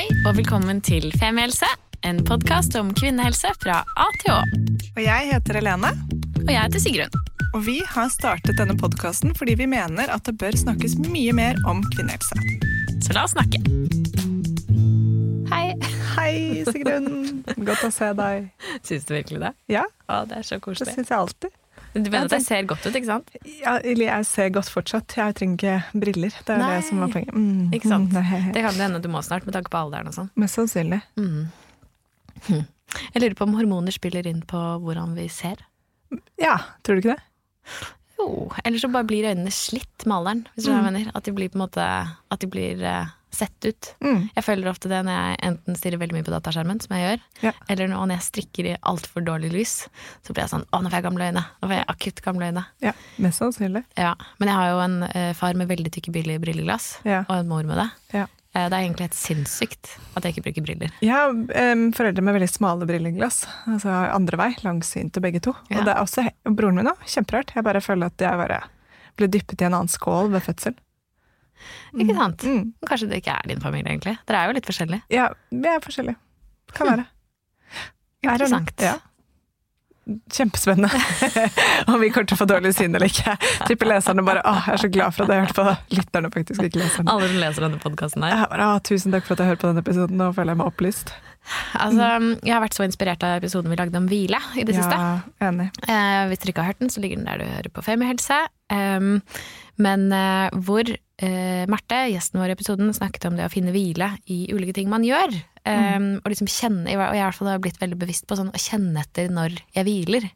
Hei og velkommen til Femihelse, en podkast om kvinnehelse fra A til Å. Og jeg heter Helene, Og jeg heter Sigrun. og vi har startet denne podkasten fordi vi mener at det bør snakkes mye mer om kvinnehelse. Så la oss snakke. Hei. Hei, Sigrun. Godt å se deg. Syns du virkelig det? Ja, Å, det er så det koselig. syns jeg alltid. Du mener at jeg ser godt ut, ikke sant? Ja, jeg ser godt fortsatt. Jeg trenger ikke briller. Det er Nei. det som var poenget. Mm, Ikke sant? mm. Det kan det hende du må snart, med tanke på alderen og sånn. Mest sannsynlig. Jeg lurer på om hormoner spiller inn på hvordan vi ser. Ja, tror du ikke det? Jo, eller så bare blir øynene slitt med alderen, hvis du mm. mener. At de blir på en måte At de blir eh, sett ut. Mm. Jeg føler ofte det når jeg enten stirrer veldig mye på dataskjermen, som jeg gjør, Ja. eller når jeg strikker i altfor dårlig lys, så blir jeg sånn Å, nå får jeg gamle øyne. Nå får jeg akutt gamle øyne. Ja, mest sannsynlig. Ja. Men jeg har jo en eh, far med veldig tykke brilleglass, Ja. og en mor med det. Ja. Eh, det er egentlig helt sinnssykt at jeg ikke bruker briller. Jeg har foreldre med veldig smale brilleglass. Altså andre vei, langsynte begge to. Ja. Og det er også broren min òg. Kjemperart. Jeg bare føler at jeg bare ble dyppet i en annen skål ved fødsel. Ikke sant? Mm. Kanskje det ikke er din familie, egentlig. Dere er jo litt forskjellige. Ja, vi er forskjellige. Kan være. Interessant. Ja. Kjempespennende. Om vi kommer til å få dårlig syn eller ikke. Tipper leserne bare åh, jeg er så glad for at jeg hørte på lytterne, faktisk, ikke leserne. Alle som leser denne podkasten her. Ja, bare, tusen takk for at jeg hørte på denne episoden. Nå føler jeg meg opplyst. Altså, jeg har vært så inspirert av episoden vi lagde om hvile i det siste. Enig. Eh, hvis dere ikke har hørt den, så ligger den der du hører på Femihelse. Um, men eh, hvor eh, Marte, gjesten vår i episoden, snakket om det å finne hvile i ulike ting man gjør. Um, Og liksom kjenne, og jeg har i hvert fall blitt veldig bevisst på sånn, å kjenne etter når jeg hviler.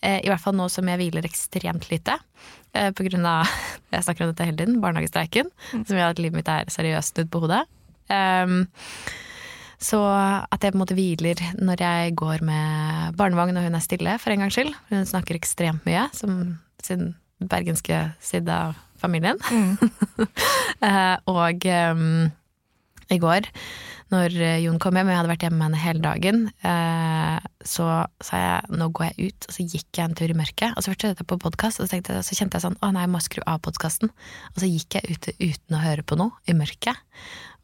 Eh, I hvert fall nå som jeg hviler ekstremt lite. eh, På grunn av, jeg snakker om dette hele tiden, barnehagestreiken. Som gjør at livet mitt er seriøst snudd på hodet. Um, så at jeg på en måte hviler når jeg går med barnevogn og hun er stille, for en gangs skyld. Hun snakker ekstremt mye, som sin bergenske side av familien. Mm. og um, i går, når Jon kom hjem, og jeg hadde vært hjemme med henne hele dagen, uh, så sa jeg nå går jeg ut, og så gikk jeg en tur i mørket. Og så hørte jeg dette på podkast, og så, jeg, så kjente jeg sånn å nei, jeg må skru av podkasten. Og så gikk jeg ute uten å høre på noe i mørket,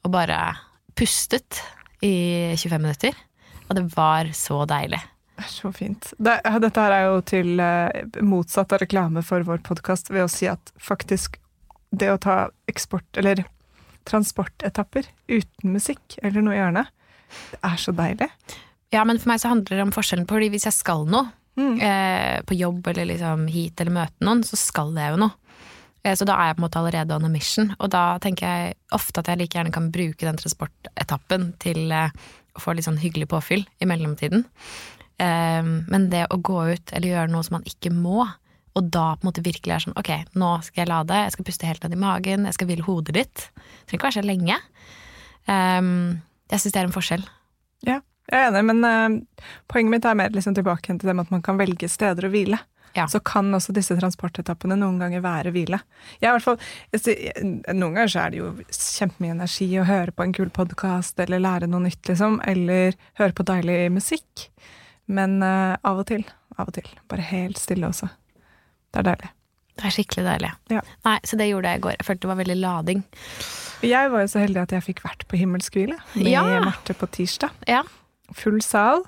og bare pustet i 25 minutter. Og det var så deilig. Så fint. Det, dette her er jo til eh, motsatt av reklame for vår podkast ved å si at faktisk det å ta eksport, eller transportetapper uten musikk eller noe i hjørnet, det er så deilig. Ja, men for meg så handler det om forskjellen på fordi hvis jeg skal noe, eh, på jobb eller liksom hit eller møte noen, så skal jeg jo noe. Eh, så da er jeg på en måte allerede on a mission, og da tenker jeg ofte at jeg like gjerne kan bruke den transportetappen til eh, å få litt sånn hyggelig påfyll i mellomtiden. Eh, men det å gå ut eller gjøre noe som man ikke må, og da på en måte virkelig er sånn ok, nå skal jeg lade, jeg skal puste helt ned i magen, jeg skal hvile hodet litt. Det trenger ikke være så lenge. Jeg syns det er en forskjell. Ja, jeg er enig, men poenget mitt er mer liksom tilbake til det med at man kan velge steder å hvile. Ja. Så kan også disse transportetappene noen ganger være hvile. Jeg, i hvert fall, jeg, noen ganger så er det jo kjempemye energi å høre på en kul podkast eller lære noe nytt, liksom. Eller høre på deilig musikk. Men uh, av og til, av og til. Bare helt stille også. Det er deilig. Det er skikkelig deilig. Ja. Nei, så det gjorde jeg i går. Jeg følte det var veldig lading. Jeg var jo så heldig at jeg fikk vært på Himmelsk hvile med Ja. Marte på tirsdag. Ja. Full sal.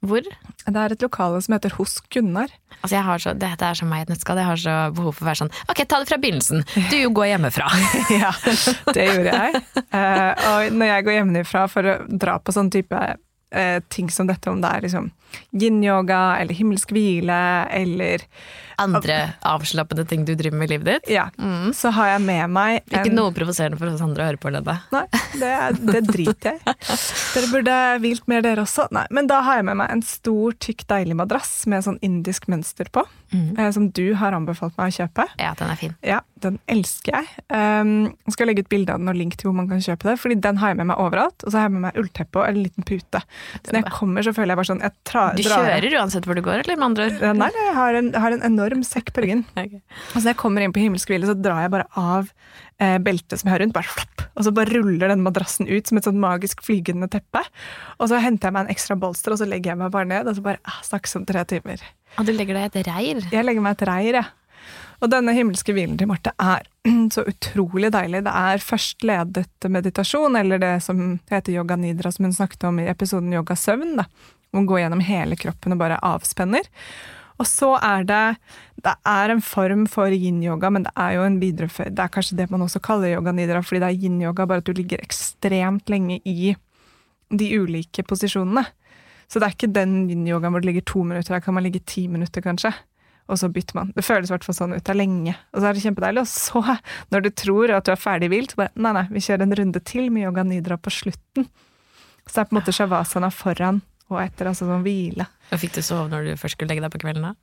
Hvor? Det er et lokale som heter Hos Gunnar. Altså jeg har så, Dette er som meg i et nøtteskall. Jeg har så behov for å være sånn Ok, ta det fra begynnelsen. Du går hjemmefra. ja, det gjorde jeg. Uh, og når jeg går hjemmefra for å dra på sånn type eh, ting som dette, om det er liksom yin-yoga eller himmelsk hvile eller Andre avslappende ting du driver med i livet ditt. Ja, så har jeg med meg Ikke noe provoserende for oss andre å høre på, Lene. Nei, det, det driter jeg i. Dere burde hvilt mer, dere også. Nei, men da har jeg med meg en stor, tykk, deilig madrass med sånn indisk mønster på, eh, som du har anbefalt meg å kjøpe. Ja, den er fin. Ja, den elsker jeg. Um, jeg skal legge ut bilde av den og link til hvor man kan kjøpe det, fordi den har jeg med meg overalt. Og så har jeg med meg ullteppe og en liten pute. Så når jeg kommer, så føler jeg bare sånn jeg tra, Du drar- kjører uansett hvor du går, eller med andre ord? Nei, jeg har en, har en enorm sekk på ryggen. okay. Og så når jeg kommer inn på himmelsk hvile, så drar jeg bare av eh, beltet som jeg har rundt, bare flopp, og så bare ruller den madrassen ut som et sånn magisk flygende teppe. Og så henter jeg meg en ekstra bolster, og så legger jeg meg bare ned, og så bare ah, snakkes om tre timer. Og du legger deg i et reir. Jeg legger meg et reir, jeg. Og denne himmelske hvilen til Marte er så utrolig deilig. Det er først ledet meditasjon, eller det som heter yoga nidra, som hun snakket om i episoden Yoga søvn. Da. Hun går gjennom hele kroppen og bare avspenner. Og så er det Det er en form for yin-yoga, men det er jo en videreføring Det er kanskje det man også kaller yoga nidra, fordi det er yin-yoga, bare at du ligger ekstremt lenge i de ulike posisjonene. Så det er ikke den yin-yogaen hvor det ligger to minutter, der kan man ligge ti minutter, kanskje og så bytter man. Det føles i hvert fall sånn ut. Det er lenge. Og så er det kjempedeilig. Og så, når du tror at du er ferdig hvilt, bare nei, nei, vi kjører en runde til med yoga nidra på slutten. Så det er på en måte shavasana foran og etter, altså sånn hvile. Og Fikk du sove når du først skulle legge deg på kvelden? da?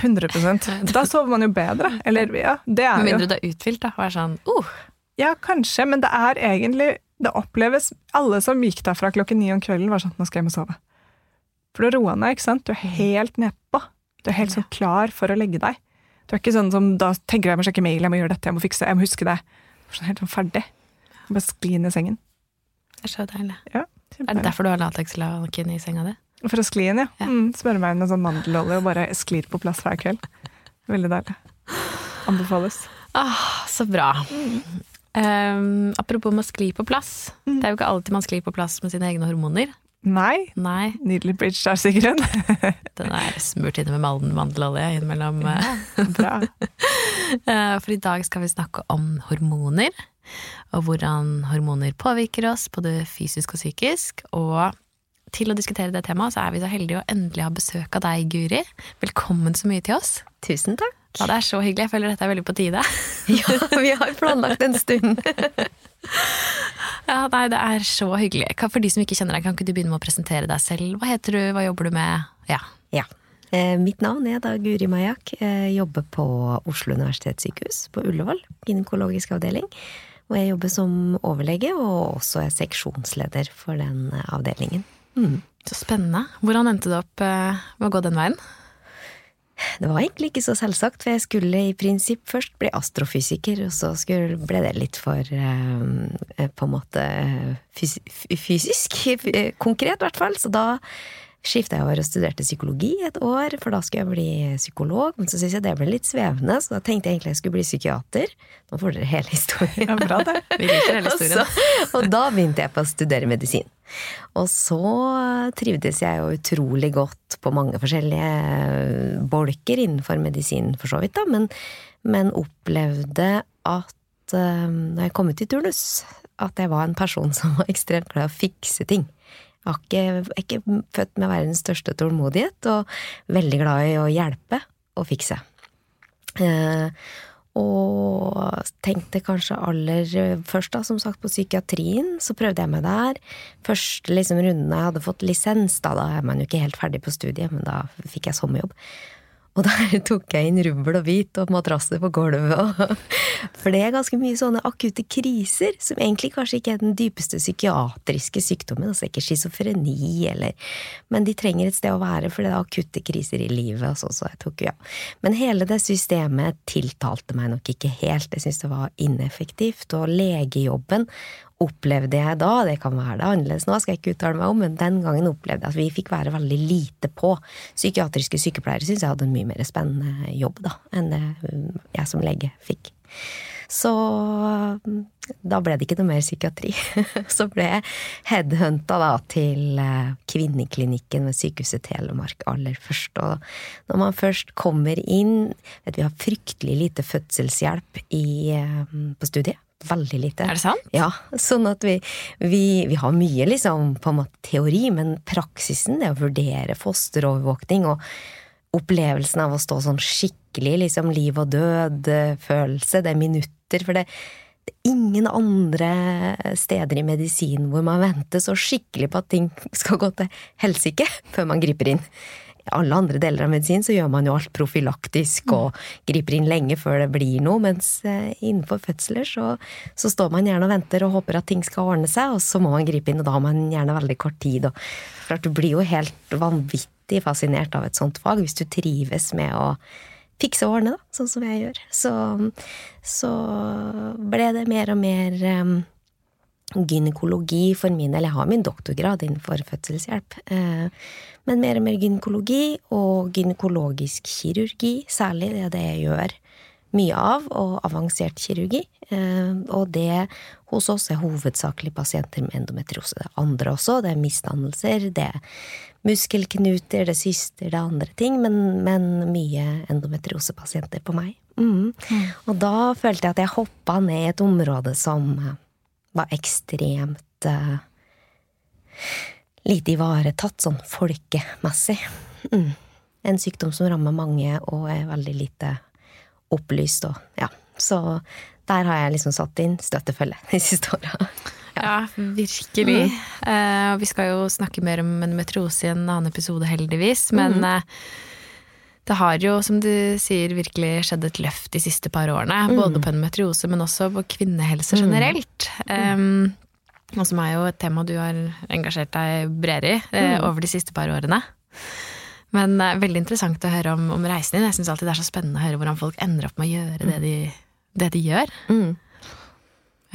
100% Da sover man jo bedre. Eller ja, det er Med mindre du er uthvilt, da. Og er sånn uh, Ja, kanskje, men det er egentlig Det oppleves Alle som gikk derfra klokken ni om kvelden, var sånn Nå skal jeg hjem og sove. For du roer ned, ikke sant? Du er helt nedpå. Du er helt sånn klar for å legge deg. Du er ikke sånn som da tenker jeg må sjekke mail, jeg må gjøre dette, jeg må fikse, jeg må huske det. Du er sånn helt sånn ferdig. Bare skli inn i sengen. Det er så deilig. Ja, Er det derfor du har latekslaken i senga di? For å skli inn, ja. Ja. Mm, Smøre meg med sånn mandelolje og bare sklir på plass hver kveld. Veldig deilig. Anbefales. Ah, så bra. Um, apropos med å skli på plass. Det er jo ikke alltid man sklir på plass med sine egne hormoner. Nei, Nei, Nydelig bridge der, Sigrun. den er smurt inne med mandelolje innimellom. Ja, Bra. Eh, For i dag skal vi snakke om hormoner, og hvordan hormoner påvirker oss, både fysisk og psykisk. Og til å diskutere det temaet, så er vi så heldige å endelig ha besøk av deg, Guri. Velkommen så mye til oss. Tusen takk. Ja, det er så hyggelig. Jeg føler dette er veldig på tide. Ja, vi har planlagt en stund. Ja, nei, det er så hyggelig. For de som ikke kjenner deg, kan ikke du begynne med å presentere deg selv? Hva heter du, hva jobber du med? Ja. Ja. Eh, mitt navn er da Guri Majak. Jeg jobber på Oslo universitetssykehus på Ullevål, gynekologisk avdeling. Og jeg jobber som overlege, og også er seksjonsleder for den eh, avdelingen. Mm. Så spennende. Hvordan endte du opp eh, med å gå den veien? Det var egentlig ikke så selvsagt, for jeg skulle i prinsipp først bli astrofysiker, og så ble det litt for eh, på en måte fys fysisk, eh, konkret i hvert fall. Så da skifta jeg over og studerte psykologi et år, for da skulle jeg bli psykolog. Men så syntes jeg det ble litt svevende, så da tenkte jeg egentlig jeg skulle bli psykiater. Nå får dere hele historien. Ja, bra det. Vi liker hele Og, historien. så, og da begynte jeg på å studere medisin. Og så trivdes jeg jo utrolig godt på mange forskjellige bolker innenfor medisin, for så vidt, da, men, men opplevde at da når jeg kom ut i turnus, at jeg var en person som var ekstremt glad i å fikse ting. Jeg var ikke, er ikke født med verdens største tålmodighet, og veldig glad i å hjelpe og fikse. Eh, og tenkte kanskje aller først, da, som sagt, på psykiatrien. Så prøvde jeg meg der. Første liksom, runden jeg hadde fått lisens, da, da er man jo ikke helt ferdig på studiet, men da fikk jeg sommerjobb. Og der tok jeg inn rubbel og hvit og madrasser på gulvet. For det er ganske mye sånne akutte kriser, som egentlig kanskje ikke er den dypeste psykiatriske sykdommen. Altså ikke schizofreni eller Men de trenger et sted å være, for det er akutte kriser i livet. Og så, så jeg tok, ja. Men hele det systemet tiltalte meg nok ikke helt. Jeg syntes det var ineffektivt. Og legejobben opplevde jeg da, det kan være det annerledes nå, skal jeg ikke uttale meg om, men den gangen opplevde jeg at vi fikk være veldig lite på. Psykiatriske sykepleiere syns jeg hadde en mye mer spennende jobb da, enn det um, jeg som lege fikk. Så um, da ble det ikke noe mer psykiatri. Så ble jeg headhunta da til eh, kvinneklinikken ved Sykehuset Telemark aller først. Og når man først kommer inn vet, Vi har fryktelig lite fødselshjelp i, eh, på studiet. Veldig lite. Er det sant? Ja, sånn at vi, vi, vi har mye liksom på en måte teori, men praksisen det å vurdere fosterovervåkning og opplevelsen av å stå sånn skikkelig liksom liv og død-følelse, det er minutter, for det, det er ingen andre steder i medisin hvor man venter så skikkelig på at ting skal gå til helsike før man griper inn. Alle andre deler av medisin så gjør man jo alt profylaktisk og griper inn lenge før det blir noe, mens eh, innenfor fødsler så, så står man gjerne og venter og håper at ting skal ordne seg, og så må man gripe inn, og da har man gjerne veldig kort tid. Og klart, du blir jo helt vanvittig fascinert av et sånt fag hvis du trives med å fikse og ordne, da, sånn som jeg gjør. Så, så ble det mer og mer um, gynekologi for min del. Jeg har min doktorgrad innenfor fødselshjelp. Eh, men mer og mer gynekologi og gynekologisk kirurgi, særlig det er det jeg gjør mye av, og avansert kirurgi. Eh, og det hos oss er hovedsakelig pasienter med endometriose. Det er andre også, det er misdannelser, det er muskelknuter, det er syster, det er andre ting, men, men mye endometriosepasienter på meg. Mm. Mm. Og da følte jeg at jeg hoppa ned i et område som var ekstremt uh, lite ivaretatt, sånn folkemessig. Mm. En sykdom som rammer mange og er veldig lite opplyst og ja. Så der har jeg liksom satt inn støttefølge de siste åra. Ja. ja, virkelig. Mm. Uh, vi skal jo snakke mer om endometriose i en annen episode, heldigvis. Men mm. uh, det har jo, som du sier, virkelig skjedd et løft de siste par årene. Mm. Både på endometriose, men også på kvinnehelse mm. generelt. Um, og som er jo et tema du har engasjert deg bredere i uh, over de siste par årene. Men uh, veldig interessant å høre om, om reisen din. Jeg syns alltid det er så spennende å høre hvordan folk ender opp med å gjøre det de, det de gjør. Mm.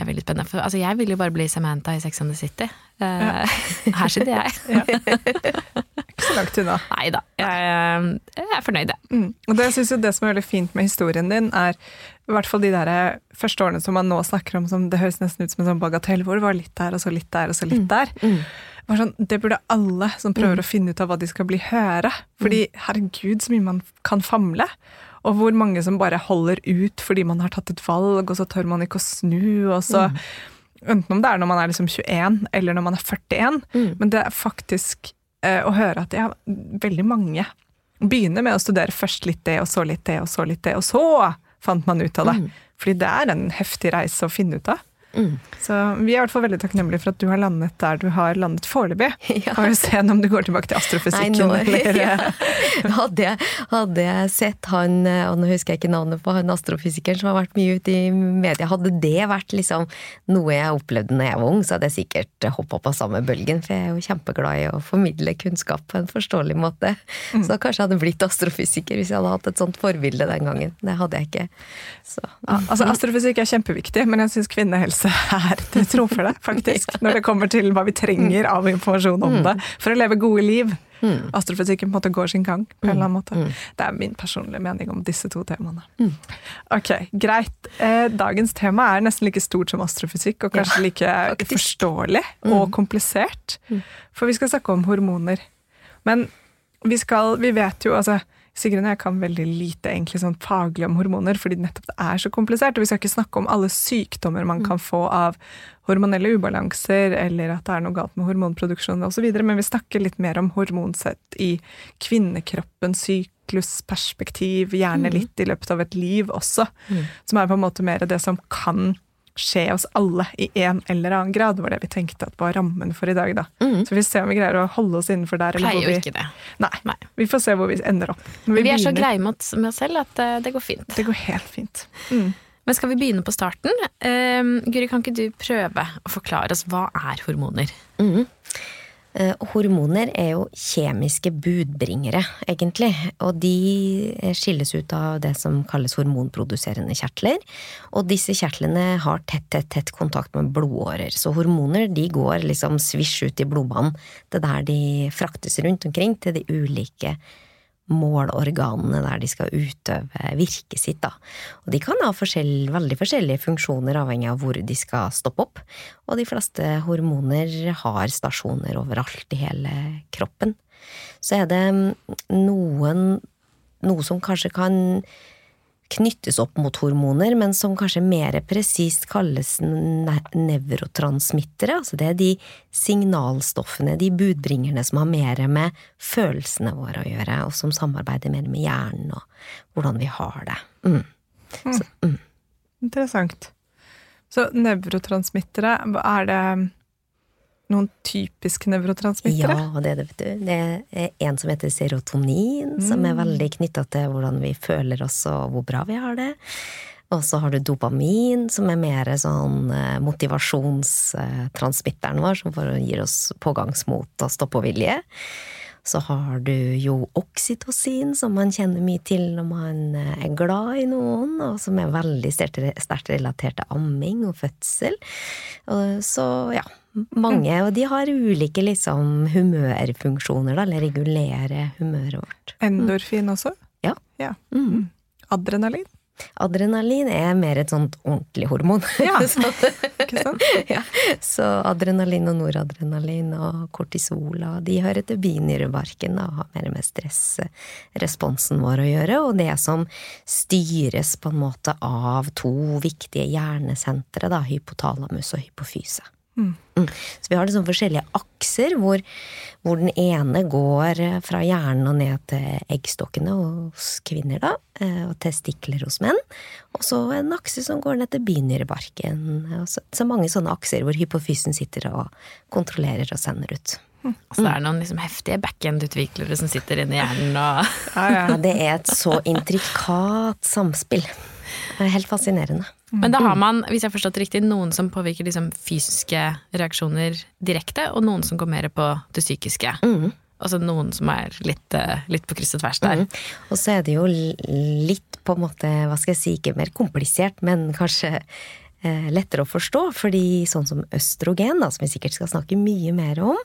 Det er veldig spennende. For altså, jeg vil jo bare bli Samantha i Sex and the City. Uh, ja. Her sitter jeg. Ikke så langt unna. Nei da. Jeg, jeg, er fornøyd, jeg. Mm. Og det synes jo det som er veldig fint med historien din, er i hvert fall de der første årene som man nå snakker om som det høres nesten ut som en sånn bagatell, hvor det var litt der, og så litt der, og så litt mm. der. Mm. Sånn, det burde alle som prøver mm. å finne ut av hva de skal bli, høre. Fordi mm. herregud, så mye man kan famle. Og hvor mange som bare holder ut fordi man har tatt et valg, og så tør man ikke å snu. og så... Mm. Enten om det er når man er liksom 21 eller når man er 41, mm. men det er faktisk eh, å høre at ja, veldig mange begynner med å studere først litt det, og så litt det, og så litt det, og så fant man ut av det. Mm. Fordi det er en heftig reise å finne ut av. Mm. Så vi er i hvert fall veldig takknemlige for at du har landet der du har landet foreløpig. Ja. Vi se om du går tilbake til astrofysikken. Nei, nå, eller, ja. hadde, jeg, hadde, jeg, sett han, og nå husker jeg ikke navnet på han astrofysikeren som har vært mye ute i media, hadde det vært liksom noe jeg opplevde da jeg var ung, så hadde jeg sikkert hoppa på samme bølgen. For jeg er jo kjempeglad i å formidle kunnskap på en forståelig måte. Mm. Så kanskje jeg hadde blitt astrofysiker hvis jeg hadde hatt et sånt forbilde den gangen. Det hadde jeg ikke. Så. Ja, altså Astrofysikk er kjempeviktig, men jeg syns kvinnehelse masse her til trumfer det, faktisk. Når det kommer til hva vi trenger av informasjon om mm. det for å leve gode liv. Mm. Astrofysikken på en måte går sin gang. på en eller annen måte. Mm. Det er min personlige mening om disse to temaene. Ok, Greit. Eh, dagens tema er nesten like stort som astrofysikk, og kanskje like forståelig og komplisert. For vi skal snakke om hormoner. Men vi skal Vi vet jo, altså Sigrun og jeg kan veldig lite egentlig sånn faglig om hormoner, fordi nettopp det er så komplisert. Og vi skal ikke snakke om alle sykdommer man mm. kan få av hormonelle ubalanser, eller at det er noe galt med hormonproduksjon osv., men vi snakker litt mer om hormonsett i kvinnekroppens syklusperspektiv, gjerne mm. litt i løpet av et liv også, mm. som er på en måte mer det som kan skje oss alle i en eller annen grad, var det vi tenkte at var rammen for i dag. da. Mm. Så vi får se om vi greier å holde oss innenfor der. Eller Pleier jo ikke det. Nei, Nei, Vi får se hvor vi ender opp. Vi, vi, er så greie med oss selv at uh, det går fint. Det går helt fint. Mm. Men skal vi begynne på starten? Uh, Guri, kan ikke du prøve å forklare oss hva er hormoner? Mm. Eh, hormoner er jo kjemiske budbringere, egentlig. Og de skilles ut av det som kalles hormonproduserende kjertler. Og disse kjertlene har tett, tett, tett kontakt med blodårer. Så hormoner de går liksom svisj ut i blodbanen. Det er der de fraktes rundt omkring til de ulike målorganene der de skal utøve virket sitt. Da. Og de kan ha forskjell, veldig forskjellige funksjoner avhengig av hvor de skal stoppe opp. Og de fleste hormoner har stasjoner overalt i hele kroppen. Så er det noen noe som kanskje kan knyttes opp mot hormoner, men som kanskje mer presist kalles nevrotransmittere. Altså det er de signalstoffene, de budbringerne som har mer med følelsene våre å gjøre, og som samarbeider mer med hjernen og hvordan vi har det. Mm. mm. Så, mm. Interessant. Så nevrotransmittere, er det noen typiske nevrotransmittere? Ja, det er det, vet du. Det er en som heter serotonin, mm. som er veldig knytta til hvordan vi føler oss og hvor bra vi har det. Og så har du dopamin, som er mer sånn eh, motivasjonstransmitteren vår, som gir oss pågangsmot og stoppevilje. Så har du jo oksytocin, som man kjenner mye til når man eh, er glad i noen, og som er veldig sterkt relatert til amming og fødsel. Så ja, mange, og de har ulike liksom humørfunksjoner, da, eller regulere humøret vårt. Endorfin også? Ja. ja. Mm. mm. Adrenalin? Adrenalin er mer et sånt ordentlig hormon. Ja, så, ikke sant? ja. så adrenalin og noradrenalin og kortisol og de hører til binyrebarken og har mer med stressresponsen vår å gjøre, og det som styres på en måte av to viktige hjernesentre, da, hypotalamus og hypofyse. Mm. Så vi har liksom forskjellige akser, hvor, hvor, den ene går fra hjernen og ned til eggstokkene hos kvinner, da, eh, og testikler hos menn. Og så en akse som går ned til binyrebarken. Så, så mange sånne akser hvor hypofysen sitter og kontrollerer og sender ut. Mm. Så det er noen liksom heftige backend-utviklere som sitter inni hjernen og ja, ja. ja, Det er et så intrikat samspill. Det er helt fascinerende. Men da har man, hvis jeg har forstått det riktig, noen som påvirker liksom fysiske reaksjoner direkte, og noen som går mer på det psykiske. Mm. Altså noen som er litt, eh, litt på kryss og tvers der. Mm. Og så er det jo litt på en måte, hva skal jeg si, ikke mer komplisert, men kanskje eh, lettere å forstå. Fordi sånn som østrogen, da, som vi sikkert skal snakke mye mer om,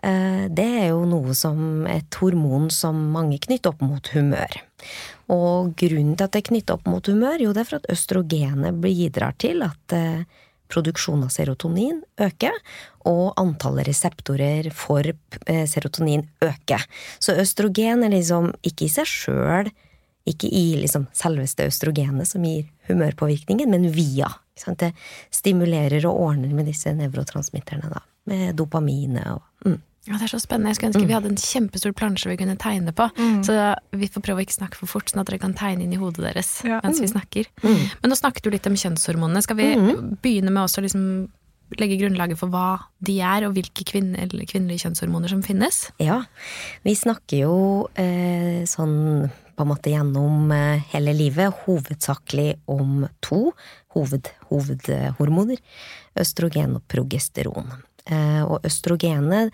eh, det er jo noe som et hormon som mange knytter opp mot humør. Og grunnen til at det er knytta opp mot humør, jo det er for at østrogenet bidrar til at eh, produksjonen av serotonin øker, og antallet reseptorer for eh, serotonin øker. Så østrogen er liksom ikke i seg sjøl, ikke i liksom selveste østrogenet som gir humørpåvirkningen, men via. Det stimulerer og ordner med disse nevrotransmitterne, da. Med dopaminet og mm. Ja, Det er så spennende. Jeg skulle ønske mm. vi hadde en kjempestor plansje vi kunne tegne på. Mm. Så vi får prøve å ikke snakke for fort, sånn at dere kan tegne inn i hodet deres ja. mens vi mm. snakker. Mm. Men nå snakket du litt om kjønnshormonene. Skal vi mm. begynne med å liksom legge grunnlaget for hva de er, og hvilke kvinne, kvinnelige kjønnshormoner som finnes? Ja, vi snakker jo eh, sånn på en måte gjennom eh, hele livet hovedsakelig om to hoved, hovedhormoner. Østrogen og progesteron. Eh, og østrogenet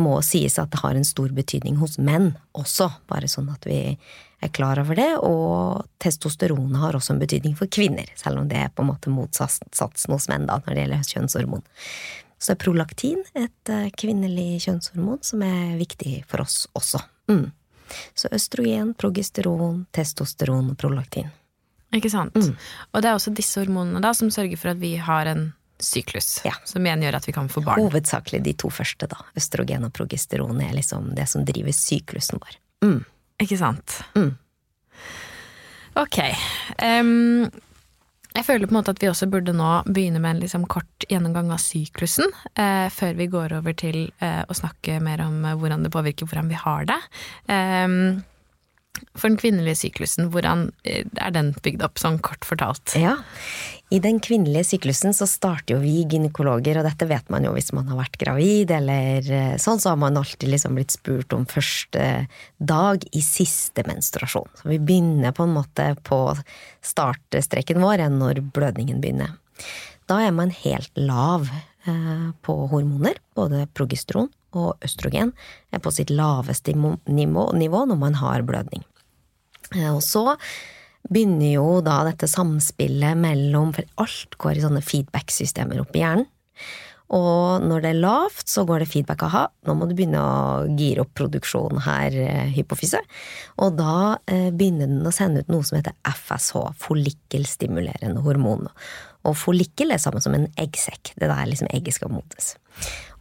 må sies at det har en stor betydning hos menn også, bare sånn at vi er klar over det. Og testosteronet har også en betydning for kvinner, selv om det er på en måte motsatsen hos menn da, når det gjelder kjønnshormon. Så er prolaktin et eh, kvinnelig kjønnshormon som er viktig for oss også. Mm. Så østrogen, progesteron, testosteron og prolaktin. Ikke sant. Mm. Og det er også disse hormonene da som sørger for at vi har en syklus, ja. som igjen gjør at vi kan få barn. Hovedsakelig de to første, da. Østrogen og progesteron er liksom det som driver syklusen vår. Mm. Ikke sant. Mm. Ok. Um, jeg føler på en måte at vi også burde nå begynne med en liksom kort gjennomgang av syklusen, eh, før vi går over til eh, å snakke mer om eh, hvordan det påvirker hvordan vi har det. Um, for den kvinnelige syklusen, hvordan eh, er den bygd opp, sånn kort fortalt? Ja, i den kvinnelige syklusen så starter jo vi gynekologer, og dette vet man jo hvis man har vært gravid, eller eh, sånn, så har man alltid liksom blitt spurt om første dag i siste menstruasjon. Så vi begynner på en måte på startstreken vår enn når blødningen begynner. Da er man helt lav eh, på hormoner, både progesteron og østrogen er på sitt laveste nivå, når man har blødning. Eh, og så begynner jo da dette samspillet mellom For alt går i sånne feedback-systemer oppi hjernen. Og når det er lavt, så går det feedback aha, nå må du begynne å gire opp produksjonen her, eh, hypofyse. Og da eh, begynner den å sende ut noe som heter FSH, follikkelstimulerende hormon. Og follikkel er samme som en eggsekk. Det er der liksom egget skal modnes.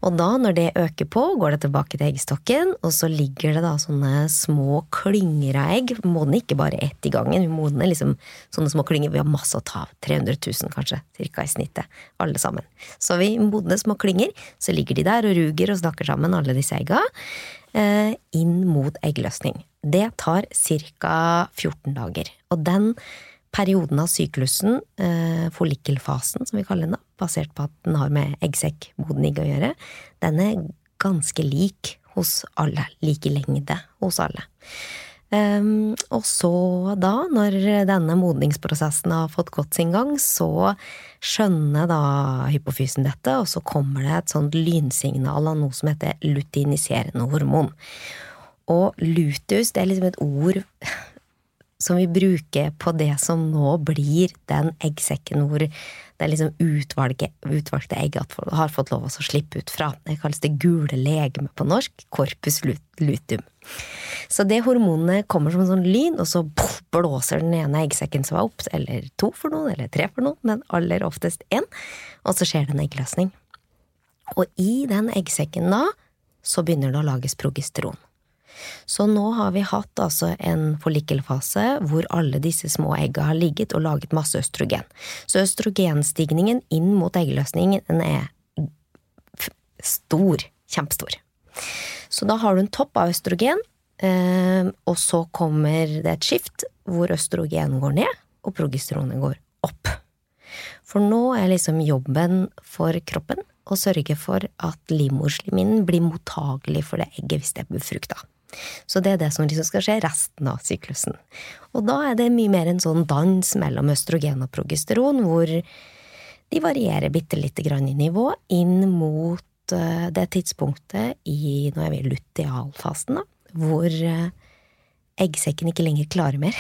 Og da, når det øker på, går det tilbake til eggstokken, og så ligger det da sånne små klynger av egg. Vi modner ikke bare ett i gangen, vi modner liksom sånne små klynger. Vi har masse å ta av. 300 000 kanskje, cirka i snittet. Alle sammen. Så vi modner små klynger, så ligger de der og ruger og snakker sammen, alle disse egga, eh, inn mot eggløsning. Det tar ca. 14 dager. Og den perioden av syklusen, eh, follikkelfasen som vi kaller den, basert på at den har med eggsekkmodning å gjøre, den er ganske lik hos alle. Like lengde hos alle. Um, og så da, når denne modningsprosessen har fått gått sin gang, så skjønner da hypofysen dette, og så kommer det et sånt lynsignal av noe som heter lutiniserende hormon. Og luteus, det er liksom et ord som vi bruker på det som nå blir den eggsekken hvor det er liksom utvalget, utvalgte egg har fått lov å slippe ut fra. Det kalles det gule legeme på norsk, corpus luteum. Så det hormonet kommer som en sånn lyn, og så blåser den ene eggsekken seg opp, eller to for noen, eller tre for noen, men aller oftest én, og så skjer det en eggløsning. Og i den eggsekken da, så begynner det å lages progesteron. Så nå har vi hatt altså en follikkelfase hvor alle disse små egga har ligget og laget masse østrogen. Så østrogenstigningen inn mot eggløsningen er stor. Kjempestor. Så da har du en topp av østrogen, eh, og så kommer det et skift hvor østrogen går ned, og progesteronet går opp. For nå er liksom jobben for kroppen å sørge for at livmorslimhinnen blir mottagelig for det egget hvis det er befrukta. Så det er det som liksom skal skje resten av syklusen. Og da er det mye mer en sånn dans mellom østrogen og progesteron, hvor de varierer bitte lite grann i nivå inn mot eh, det tidspunktet i Nå er vi lutealfasen, da, hvor eh, eggsekken ikke lenger klarer mer.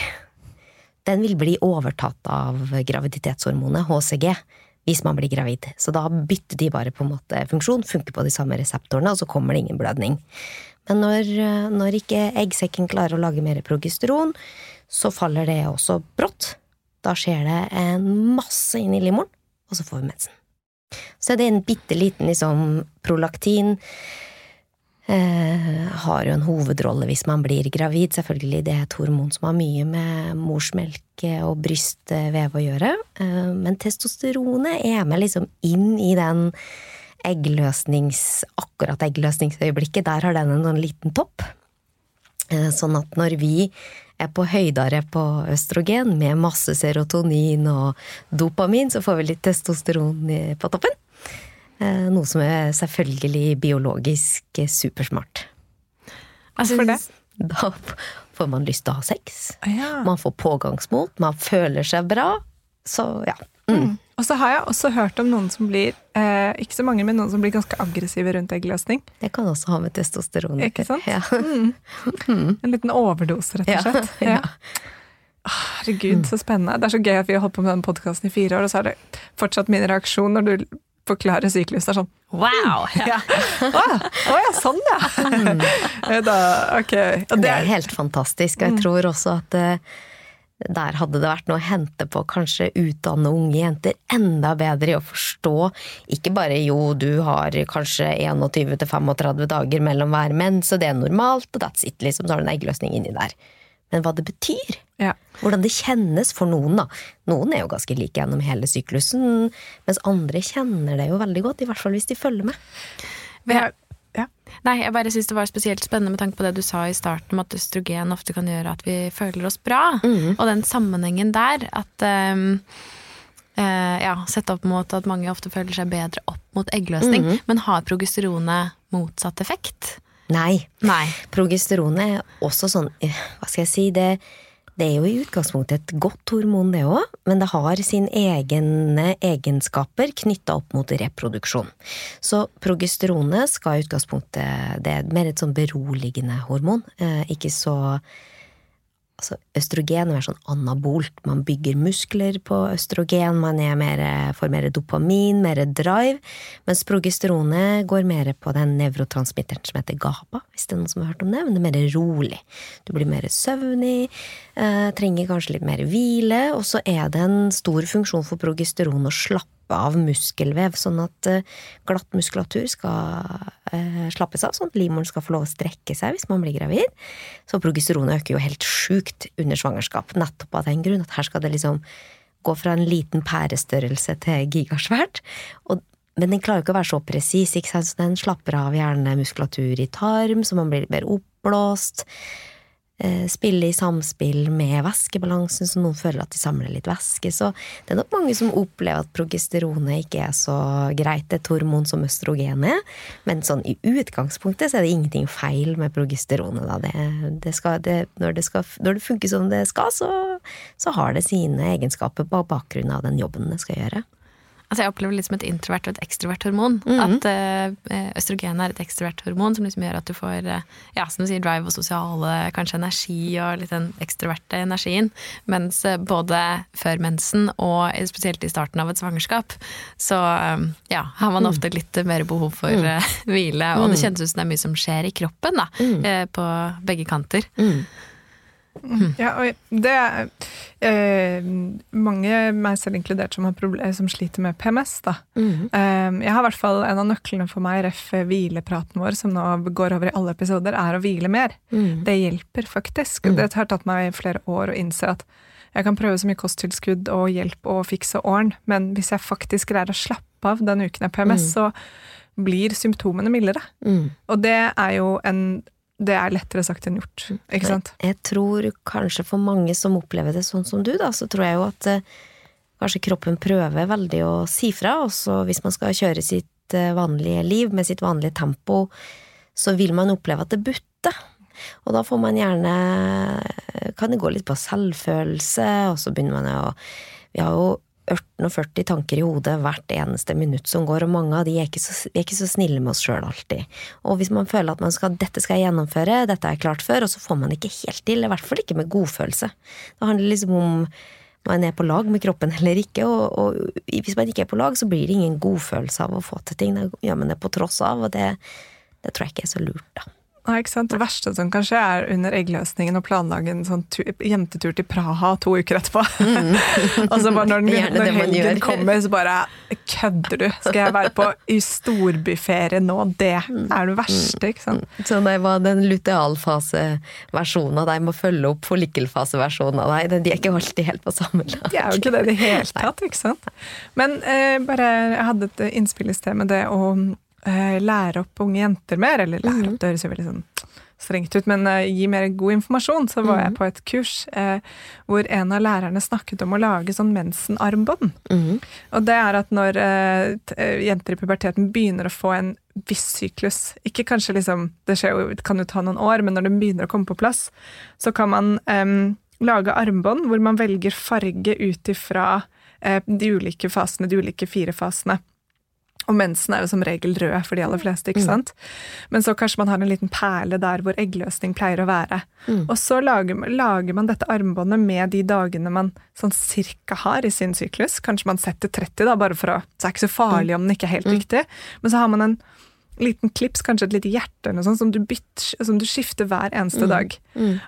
Den vil bli overtatt av graviditetshormonet HCG hvis man blir gravid. Så da bytter de bare på en måte funksjon, funker på de samme reseptorene, og så kommer det ingen blødning. Men når, når ikke eggsekken klarer å lage mer progesteron, så faller det også brått. Da skjer det en masse inn i livmoren, og så får vi mensen. Så det er en bitte liten liksom prolaktin. Eh, har jo en hovedrolle hvis man blir gravid. Selvfølgelig, det er et hormon som har mye med morsmelk og brystvev å gjøre. Eh, men testosteronet er med liksom inn i den eggløsnings, akkurat eggløsningsøyeblikket, der har den en liten topp. Eh, sånn at når vi er på høydere på østrogen med masse serotonin og dopamin, så får vi litt testosteron på toppen. Eh, noe som er selvfølgelig biologisk supersmart. Hvorfor det? Da får man lyst til å ha sex. Ja. Man får pågangsmot, man føler seg bra. Så ja. Mm. Og så har jeg også hørt om noen som blir eh, ikke så mange, men noen som blir ganske aggressive rundt eggløsning. Det kan også ha med testosteron Ikke sant? Ja. Mm. En liten overdose, rett og slett. Ja, ja. Ah, Herregud, så spennende. Det er så gøy at vi har holdt på med den podkasten i fire år, og så er det fortsatt min reaksjon når du forklarer syklus. Det er sånn Wow! ja. Å å ja, sånn ja! Eh, da, okay. Og Det er helt fantastisk. Mm. Og jeg tror også at eh, der hadde det vært noe å hente på kanskje utdanne unge jenter enda bedre i å forstå ikke bare jo, du har kanskje 21-35 dager mellom hver menn, så det er normalt, og that's it, liksom, så har du en eggløsning inni der. Men hva det betyr, ja. hvordan det kjennes for noen, da. Noen er jo ganske like gjennom hele syklusen, mens andre kjenner det jo veldig godt, i hvert fall hvis de følger med. Vi Ja. Nei, jeg bare syns det var spesielt spennende med tanke på det du sa i starten om at østrogen ofte kan gjøre at vi føler oss bra. mm. Og den sammenhengen der, at um, uh, Ja, sett opp mot at mange ofte føler seg bedre opp mot eggløsning. Mm. Men har progesteronet motsatt effekt? Nei, Nei. Progesteronet er også sånn, eh, hva skal jeg si, det, det er jo i utgangspunktet et godt hormon det òg, men det har sine egne egenskaper knytta opp mot reproduksjon. Så progesteronet skal i utgangspunktet, det er mer et sånn beroligende hormon, eh, ikke så Altså, østrogen er sånn anabolt. Man bygger muskler på østrogen, man er mer, får mer dopamin, mer drive. Mens progesteronet går mer på den nevrotransmitteren som heter GABA, hvis det er noen som har hørt om det. Men det er mer rolig. Du blir mer søvnig, eh, trenger kanskje litt mer hvile. Og så er det en stor funksjon for progesteron å slappe av muskelvev, sånn at eh, glatt muskulatur skal eh, slappes av, sånn at livmoren skal få lov å strekke seg hvis man blir gravid. Så progesteronet øker jo helt sjukt under svangerskap, nettopp av den grunn at her skal det liksom gå fra en liten pærestørrelse til gigasvært. Og, men den klarer jo ikke å være så presis, så den slapper av gjerne muskulatur i tarm, så man blir mer oppblåst. Eh, Spille i samspill med væskebalansen, så noen føler at de samler litt væske. Så det er nok mange som opplever at progesteronet ikke er så greit, et hormon som østrogen er. Men sånn i utgangspunktet så er det ingenting feil med progesteronet, da. Det, det skal, det, når, det skal, når det funker som det skal, så, så har det sine egenskaper på bakgrunn av den jobben det skal gjøre. Altså jeg opplever det litt som et introvert og et ekstrovert hormon. Mhm. At uh, østrogen er et ekstrovert hormon som liksom gjør at du får uh, ja, som du sier, drive og sosiale, kanskje energi og litt den ekstroverte energien. Mens uh, både før mensen og spesielt i starten av et svangerskap, så eh, ja, har man ofte litt mer behov for eh, hvile. Og det kjennes ut som det er mye som skjer i kroppen, da. På begge kanter. Mm. Ja, og det er eh, mange, meg selv inkludert, som, har som sliter med PMS. da. Mm. Eh, jeg har i hvert fall En av nøklene for meg, ref. hvilepraten vår, som nå går over i alle episoder, er å hvile mer. Mm. Det hjelper faktisk. Det har tatt meg flere år å innse at jeg kan prøve så mye kosttilskudd og hjelp og fikse åren, men hvis jeg faktisk greier å slappe av den uken jeg har PMS, så blir symptomene mildere. Mm. Og det er jo en Det er lettere sagt enn gjort, ikke sant? Jeg tror kanskje for mange som opplever det sånn som du, da, så tror jeg jo at eh, kanskje kroppen prøver veldig å si fra, og så hvis man skal kjøre sitt eh, vanlige liv med sitt vanlige tempo, så vil man oppleve at det butter. Og da får man gjerne Kan det gå litt på selvfølelse, og så begynner man å Vi har jo 18 og 40 tanker i hodet hvert eneste minutt som går, og mange av de er ikke så, er ikke så snille med oss sjøl alltid. Og hvis man føler at man skal, dette skal jeg gjennomføre, dette er klart før, og så får man ikke helt til, i hvert fall ikke med godfølelse. Det handler liksom om man er på lag med kroppen eller ikke, og, og hvis man ikke er på lag, så blir det ingen godfølelse av å få til ting. Da gjør man det på tross av, og det, det tror jeg ikke er så lurt, da. Nei, ikke sant? Det verste som kan skje, er under eggløsningen å planlegge en sånn tu jentetur til Praha to uker etterpå. og så bare når, den, når helgen kommer, så bare kødder du. Skal jeg være på i storbyferie nå? Det Mm. er det verste, ikke sant? Så det var den lutealfaseversjonen av deg må følge opp forlikelfaseversjonen av deg. De er ikke alltid helt på samme lag. Det er jo ikke det i det hele tatt, ikke sant? Men eh, bare, jeg hadde et innspill i sted med det å eh, lære opp unge jenter mer, eller lære opp, det høres jo veldig sånn strengt ut, men uh, gi mer god informasjon, så var jeg på et kurs uh, hvor en av lærerne snakket om å lage sånn mensenarmbånd. Mhm. Og det er at når jenter i puberteten begynner å få en viss syklus Ikke kanskje liksom Det jo, kan jo ta noen år, men når den begynner å komme på plass, så kan man um, lage armbånd hvor man velger farge ut ifra de ulike fasene, de ulike fire fasene. Og mensen er jo som regel rød for de aller fleste, ikke sant? Men så kanskje man har en liten perle der hvor eggløsning pleier å være. Og så lager, lager man dette armbåndet med de dagene man sånn cirka har i sin syklus. Kanskje man setter 30, da, bare for å Så er det ikke så farlig om den ikke er helt riktig. Men så har man en liten klips, kanskje et lite hjerte eller noe sånt, som du, bytter, som du skifter hver eneste dag.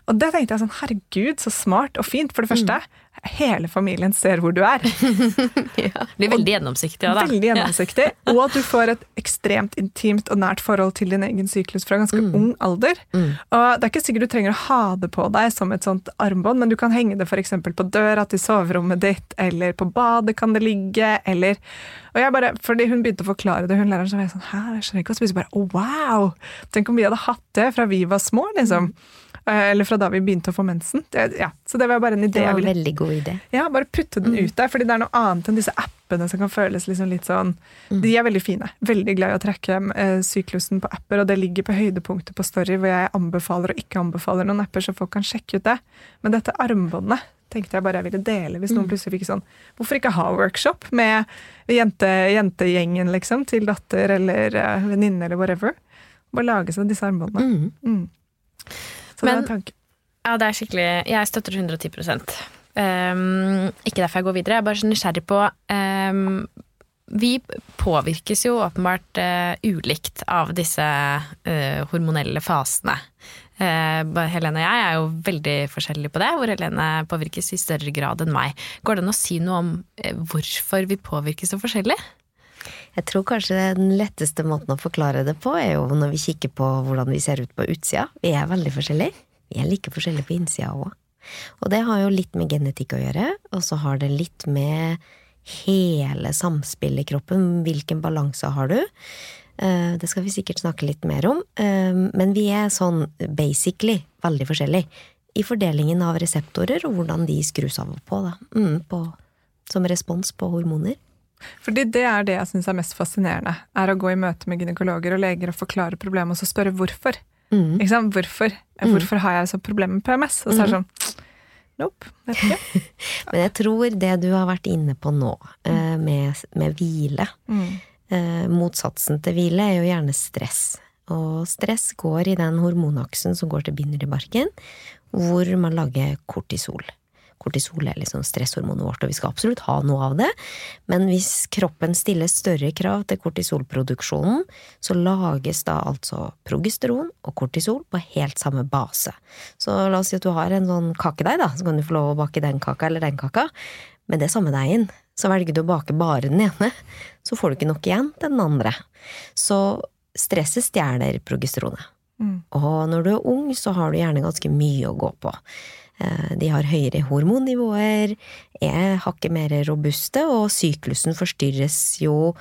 Og det tenkte jeg sånn, herregud, så smart og fint. For det første, hele familien ser hvor du er. Det blir veldig gjennomsiktig av det. Veldig gjennomsiktig. Og at du får et ekstremt intimt og nært forhold til din egen syklus fra ganske ung alder. Og det er ikke sikkert du trenger å ha det på deg som et sånt armbånd, men du kan henge det f.eks. på døra til soverommet ditt, eller på badet kan det ligge, eller og jeg bare, fordi Hun begynte å forklare det, hun læreren, så var jeg sånn Hæ, jeg skjønner ikke hva spiser. Bare, oh, wow! Tenk om vi hadde hatt det fra vi var små, liksom. Eh, Eller fra da vi begynte å få mensen. Det, ja, så det var bare en idé. Det var en veldig god idé. ja, bare putte den ut der, fordi det er noe annet enn disse appene som kan føles liksom litt sånn De er veldig fine. Veldig glad i å trekke eh, syklusen på apper, og det ligger på høydepunktet på Story, hvor jeg anbefaler og ikke anbefaler noen apper, så folk kan sjekke ut det. Men dette armbåndet tenkte jeg bare jeg ville dele, hvis noen plutselig fikk sånn Hvorfor ikke ha workshop med jente, jentegjengen, liksom, til datter eller uh, venninne eller whatever? Bare lage seg disse armbåndene. Mm. Mm. Så det er en tanke. Ja, det er skikkelig Jeg støtter 110 um, Ikke derfor jeg går videre. Jeg er bare så nysgjerrig på um, Vi påvirkes jo åpenbart uh, ulikt av disse uh, hormonelle fasene. Uh, Helene og jeg er jo veldig forskjellige på det, hvor Helene påvirkes i større grad enn meg. Går det an å si noe om hvorfor vi påvirkes så forskjellig? Jeg tror kanskje den letteste måten å forklare det på, er jo når vi kikker på hvordan vi ser ut på utsida. Vi er veldig forskjellige. Vi er like forskjellige på innsida òg. Og det har jo litt med genetikk å gjøre, og så har det litt med hele samspillet i kroppen. Hvilken balanse har du? Eh, Det skal vi sikkert snakke litt mer om, Eh, men vi er sånn basically veldig forskjellige i fordelingen av reseptorer og hvordan de skrus av og på, da. Mm, på, som respons på hormoner. Fordi det er det jeg syns er mest fascinerende. Er å gå i møte med gynekologer og leger og forklare problemet, og så spørre hvorfor. Mm. Ikke sant? Hvorfor? Hvorfor har jeg så problemer med PMS? Og så er det sånn Nope. Vet ikke. Men jeg tror det du har vært inne på nå, eh, med, med hvile Mm. eh, Motsatsen til hvile er jo gjerne stress. Og stress går i den hormonaksen som går til binyrbarken, hvor man lager kortisol. Kortisol er liksom stresshormonet vårt, og vi skal absolutt ha noe av det. Men hvis kroppen stiller større krav til kortisolproduksjonen, så lages da altså progesteron og kortisol på helt samme base. Så la oss si at du har en sånn kakedeig, da, så kan du få lov å bake den kaka eller den kaka. Men det er samme deigen. Så velger du å bake bare den ene, så får du ikke nok igjen til den andre. Så stresset stjeler progesteronet. Mm. Og når du er ung, så har du gjerne ganske mye å gå på. Eh, De har høyere hormonnivåer, er hakket mer robuste, og syklusen forstyrres jo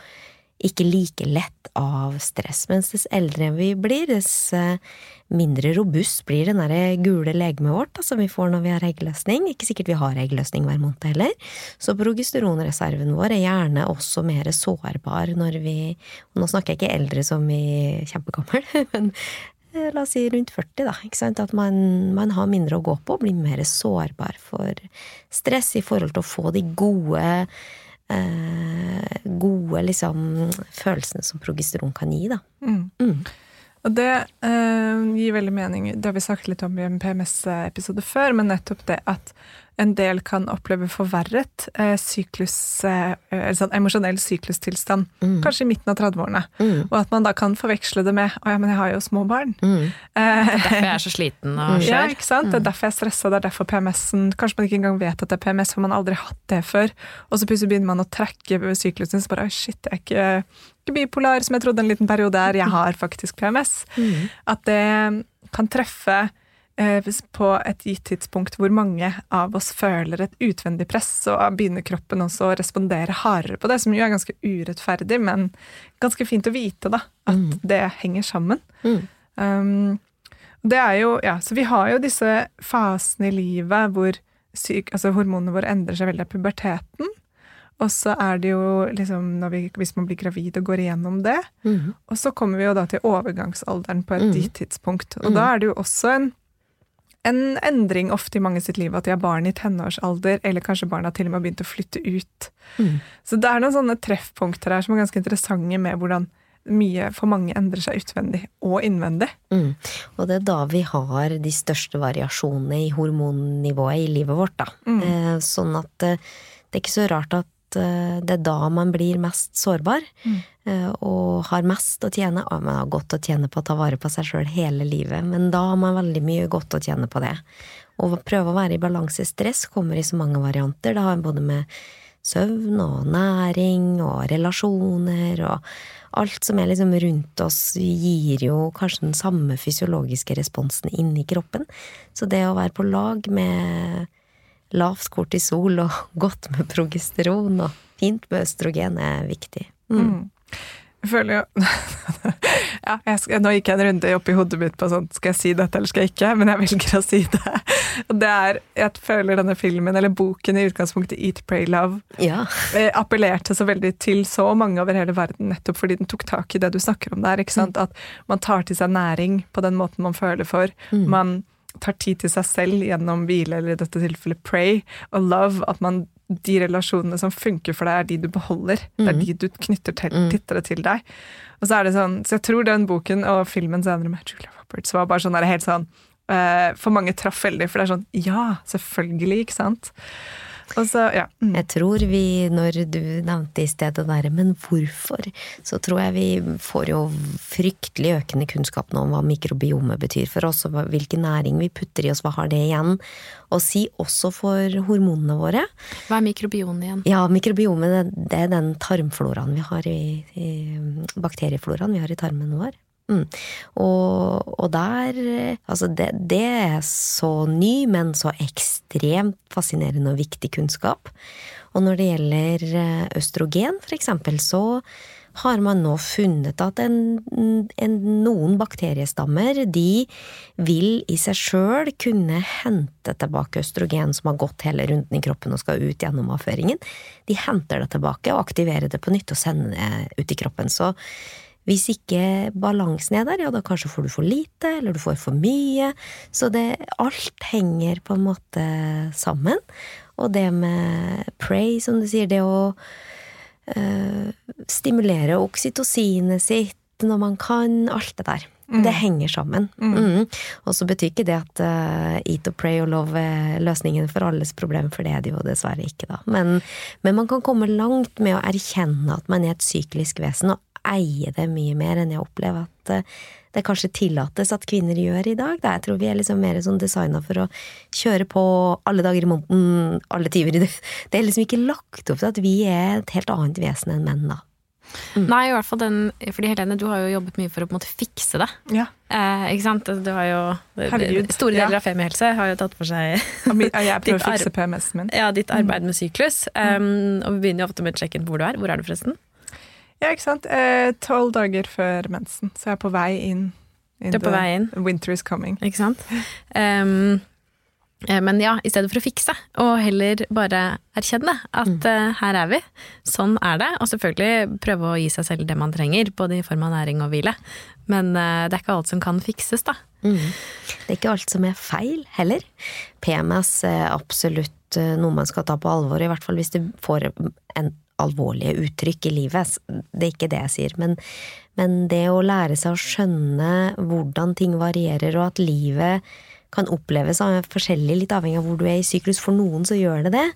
ikke like lett av stress. Mens dess eldre vi blir, dess eh, mindre robust blir den derre gule legemet vårt da, som vi får når vi har eggløsning. Ikke sikkert vi har eggløsning hver måned heller. Så progesteronreserven vår er gjerne også mer sårbar når vi og Nå snakker jeg ikke eldre som i kjempegammel, men la oss si rundt 40, da. Ikke sant? At man, man har mindre å gå på, blir mer sårbar for stress i forhold til å få de gode eh, gode liksom følelsene som progesteron kan gi, da. Mm. Mm. Og det eh, gir veldig mening. Det har vi sagt litt om i en PMS-episode før, men nettopp det at en del kan oppleve forverret eh, syklus, eh, eller sånn emosjonell syklustilstand, Mm. kanskje i midten av 30-årene. Mm. Og at man da kan forveksle det med 'Å ja, men jeg har jo små barn'. Mm. Eh, Derfor jeg er så sliten og ja, ikke sant? Det er derfor jeg er stressa, det er derfor PMS-en Kanskje man ikke engang vet at det er PMS, for man har aldri hatt det før. Og så plutselig begynner man å trekke syklusen, så bare 'oi, shit, jeg er ikke bipolar som jeg trodde en liten periode er', jeg har faktisk PMS. Mm. At det kan treffe eh, på et gitt tidspunkt hvor mange av oss føler et utvendig press, og begynner kroppen også å respondere hardere på det, som jo er ganske urettferdig, men ganske fint å vite, da, at Mm. det henger sammen. Mm. Um, det er jo, ja, så vi har jo disse fasene i livet hvor syk, altså hormonene våre endrer seg veldig av puberteten. Og så er det jo liksom når vi, hvis man blir gravid og går igjennom det. Mm. Og så kommer vi jo da til overgangsalderen på et Mm. gitt tidspunkt. Og Mm. da er det jo også en, en endring ofte i mange sitt liv at de har barn i tenårsalder, eller kanskje barna til og med har begynt å flytte ut. Mm. Så det er noen sånne treffpunkter her som er ganske interessante med hvordan mye for mange endrer seg utvendig og innvendig. Mm. Og det er da vi har de største variasjonene i hormonnivået i livet vårt, da. Mm. Eh, sånn at eh, det er ikke så rart at det er da man blir mest sårbar, Mm. eh, og har mest å tjene. Og man har godt å tjene på å ta vare på seg sjøl hele livet, men da har man veldig mye godt å tjene på det. Å prøve å være i balanse. Stress kommer i så mange varianter. Det har både med søvn og næring og relasjoner og alt som er liksom rundt oss, gir jo kanskje den samme fysiologiske responsen inni kroppen. Så det å være på lag med lavt kortisol og godt med progesteron og fint med østrogen er viktig. Mm. Mm. Jeg føler jo ja, jeg skal, Nå gikk jeg en runde oppi hodet mitt på sånn Skal jeg si dette eller skal jeg ikke? Men jeg velger å si det. Det er Jeg føler denne filmen, eller boken i utgangspunktet Eat, Pray, Love, Ja. eh, appellerte så veldig til så mange over hele verden, nettopp fordi den tok tak i det du snakker om der. ikke sant? At man tar til seg næring på den måten man føler for. Mm. Man tar tid til seg selv gjennom hvile, eller i dette tilfellet pray, og love. At man, de relasjonene som funker for deg, er de du beholder. Det er Mm. de du knytter til, tittere til deg. Og så er det sånn, så jeg tror den boken og filmen senere med Julia Roberts var bare sånn der helt sånn eh, For mange traff veldig, for det er sånn Ja, selvfølgelig, ikke sant? Så, ja. Mm. Jeg tror vi, når du nevnte i sted det derre, men hvorfor, så tror jeg vi får jo fryktelig økende kunnskap nå om hva mikrobiomet betyr for oss, og hvilken næring vi putter i oss, hva har det igjen å si, også for hormonene våre. Hva er mikrobiomet igjen? Ja, mikrobiomet, det- det er den tarmfloraen vi har i, i Bakteriefloraen vi har i tarmen vår. Mm. Og, og der Altså, det, det er så ny, men så ekstremt fascinerende og viktig kunnskap. Og når det gjelder eh, østrogen, for eksempel, så har man nå funnet at en, en, noen bakteriestammer de vil i seg sjøl kunne hente tilbake østrogen som har gått hele runden i kroppen og skal ut gjennom avføringen. De henter det tilbake og aktiverer det på nytt og sender det ut i kroppen. Så Hvis ikke balansen er der, ja, da kanskje får du for lite, eller du får for mye. Så det, alt henger på en måte sammen. Og det med pray, som du sier, det å øh, stimulere oksytocinet sitt når man kan, alt det der. Det henger sammen. Mm. Og så betyr ikke det at uh, eat og pray og love er løsningen for alles problem, for det er det jo dessverre ikke, da. Men, men, man kan komme langt med å erkjenne at man er et syklisk vesen, og eie det mye mer enn jeg opplever at uh, det kanskje tillates at kvinner gjør i dag. Da. Jeg tror vi er liksom mer sånn designa for å kjøre på alle dager i måneden, alle timer i det. Det er liksom ikke lagt opp til at vi er et helt annet vesen enn menn, da. Mm. Nei, i hvert fall den Fordi Helene, du har jo jobbet mye for å på en måte fikse det. Ja. Eh, ikke sant? Du har jo Herregud, Store deler ja. av Femihelse har jo tatt for seg Jeg prøver å fikse PMS-en min. ja, ditt arbeid med syklus. Um, og vi begynner jo ofte med å sjekke inn hvor du er. Hvor er du forresten? Ja, ikke sant. Eh, Tolv dager før mensen, så jeg er på vei inn. in Du er på vei inn. Winter is coming. Ikke sant? Um, eh, men ja, i stedet for å fikse, og heller bare erkjenne at eh, her er vi. Sånn er det. Og selvfølgelig prøve å gi seg selv det man trenger, både i form av næring og hvile. Men uh, det er ikke alt som kan fikses, da. Mm. Det er ikke alt som er feil, heller. PMS er absolutt eh, noe man skal ta på alvor, i hvert fall hvis du får en alvorlige uttrykk i livet. Det er ikke det jeg sier, men, men det å lære seg å skjønne hvordan ting varierer, og at livet kan oppleves forskjellig, litt avhengig av hvor du er i syklus. For noen så gjør det det.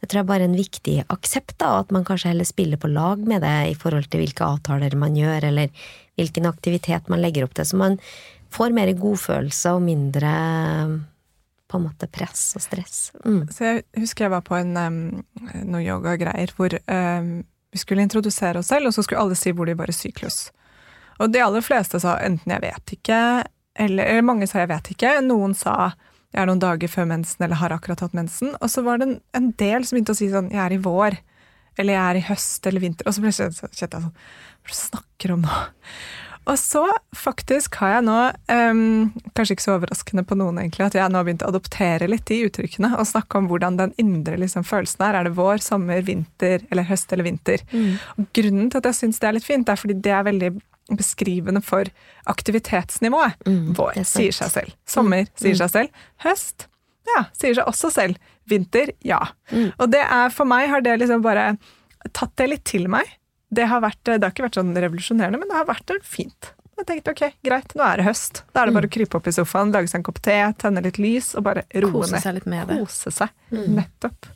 Det tror jeg bare er en viktig aksept, da, at man kanskje heller spiller på lag med det i forhold til hvilke avtaler man gjør, eller hvilken aktivitet man legger opp til. Så man får mer godfølelse og mindre på en måte press og stress. Mm. Så jeg husker jeg var på en, um, noe yogagreier hvor um, vi skulle introdusere oss selv, og så skulle alle si hvor de var i syklus. Og de aller fleste sa enten 'jeg vet ikke', eller, eller mange sa 'jeg vet ikke'. Noen sa 'jeg er noen dager før mensen', eller 'har akkurat hatt mensen'. Og så var det en, en del som begynte å si sånn 'jeg er i vår', eller 'jeg er i høst eller vinter'. Og så ble jeg sånn Hva snakker du om nå? Og så faktisk har jeg nå, um, kanskje ikke så overraskende på noen egentlig, at jeg nå har begynt å adoptere litt de uttrykkene og snakke om hvordan den indre liksom, følelsen er. Er det vår, sommer, vinter eller høst eller vinter? Og grunnen til at jeg syns det er litt fint, er fordi det er veldig beskrivende for aktivitetsnivået. Mm, Vår er sier seg selv. Sommer sier seg selv. Høst ja, sier seg også selv. Vinter ja. Mm. Og det er, for meg har det liksom bare tatt det litt til meg. Det har, vært, det har ikke vært sånn revolusjonerende, men det har vært fint. Jeg tenkte ok, greit, nå er det høst. Da er det Mm. bare å krype opp i sofaen, lage seg en kopp te, tenne litt lys og bare roe Kose seg litt med det. Kose seg. Mm. Nettopp.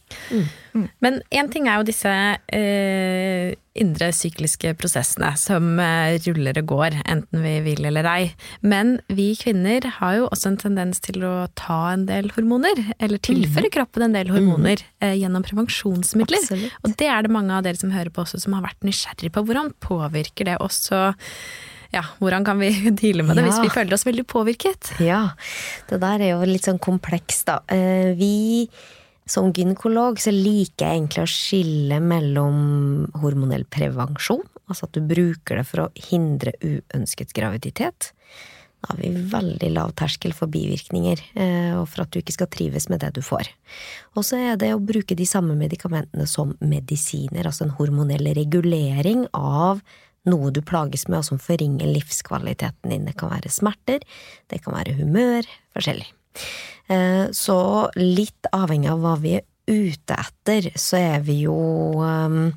Men én ting er jo disse eh, indre sykliske prosessene som eh, ruller og går, enten vi vil eller ei. Men vi kvinner har jo også en tendens til å ta en del hormoner, eller tilføre kroppen en del hormoner eh, gjennom prevensjonsmidler. Absolutt. Og det er det mange av dere som hører på også som har vært nysgjerrig på. Hvordan påvirker det også ja, hvordan kan vi deale med det hvis vi føler oss veldig påvirket? Ja, det der er jo litt sånn komplekst, da. Eh, Vi som gynekolog så liker jeg egentlig å skille mellom hormonell prevensjon, altså at du bruker det for å hindre uønsket graviditet. Da har vi veldig lav terskel for bivirkninger, eh, og for at du ikke skal trives med det du får. Og så er det å bruke de samme medikamentene som medisiner, altså en hormonell regulering av noe du plages med og som forringer livskvaliteten din. Det kan være smerter, det kan være humør, forskjellig. Eh, Så litt avhengig av hva vi er ute etter, så er vi jo um,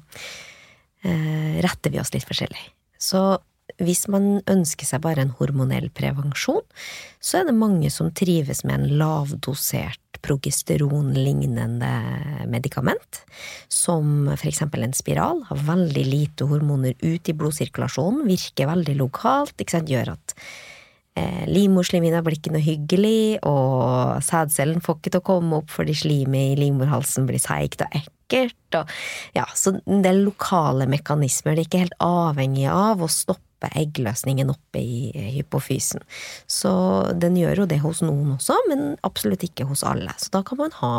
eh, Retter vi oss litt forskjellig. Så hvis man ønsker seg bare en hormonell prevensjon, så er det mange som trives med en lavdosert progesteronlignende medikament, som for eksempel en spiral, har veldig lite hormoner ut i blodsirkulasjonen, virker veldig lokalt, gjør at eh, livmorslimhinna blir ikke noe hyggelig, og sædcellen får ikke til å komme opp fordi slimet i livmorhalsen blir seigt og ekkelt, og ja, så det er lokale mekanismer, det er ikke helt avhengig av å stoppe eggløsningen oppe i hypofysen. Så den gjør jo det hos noen også, men absolutt ikke hos alle. Så da kan man ha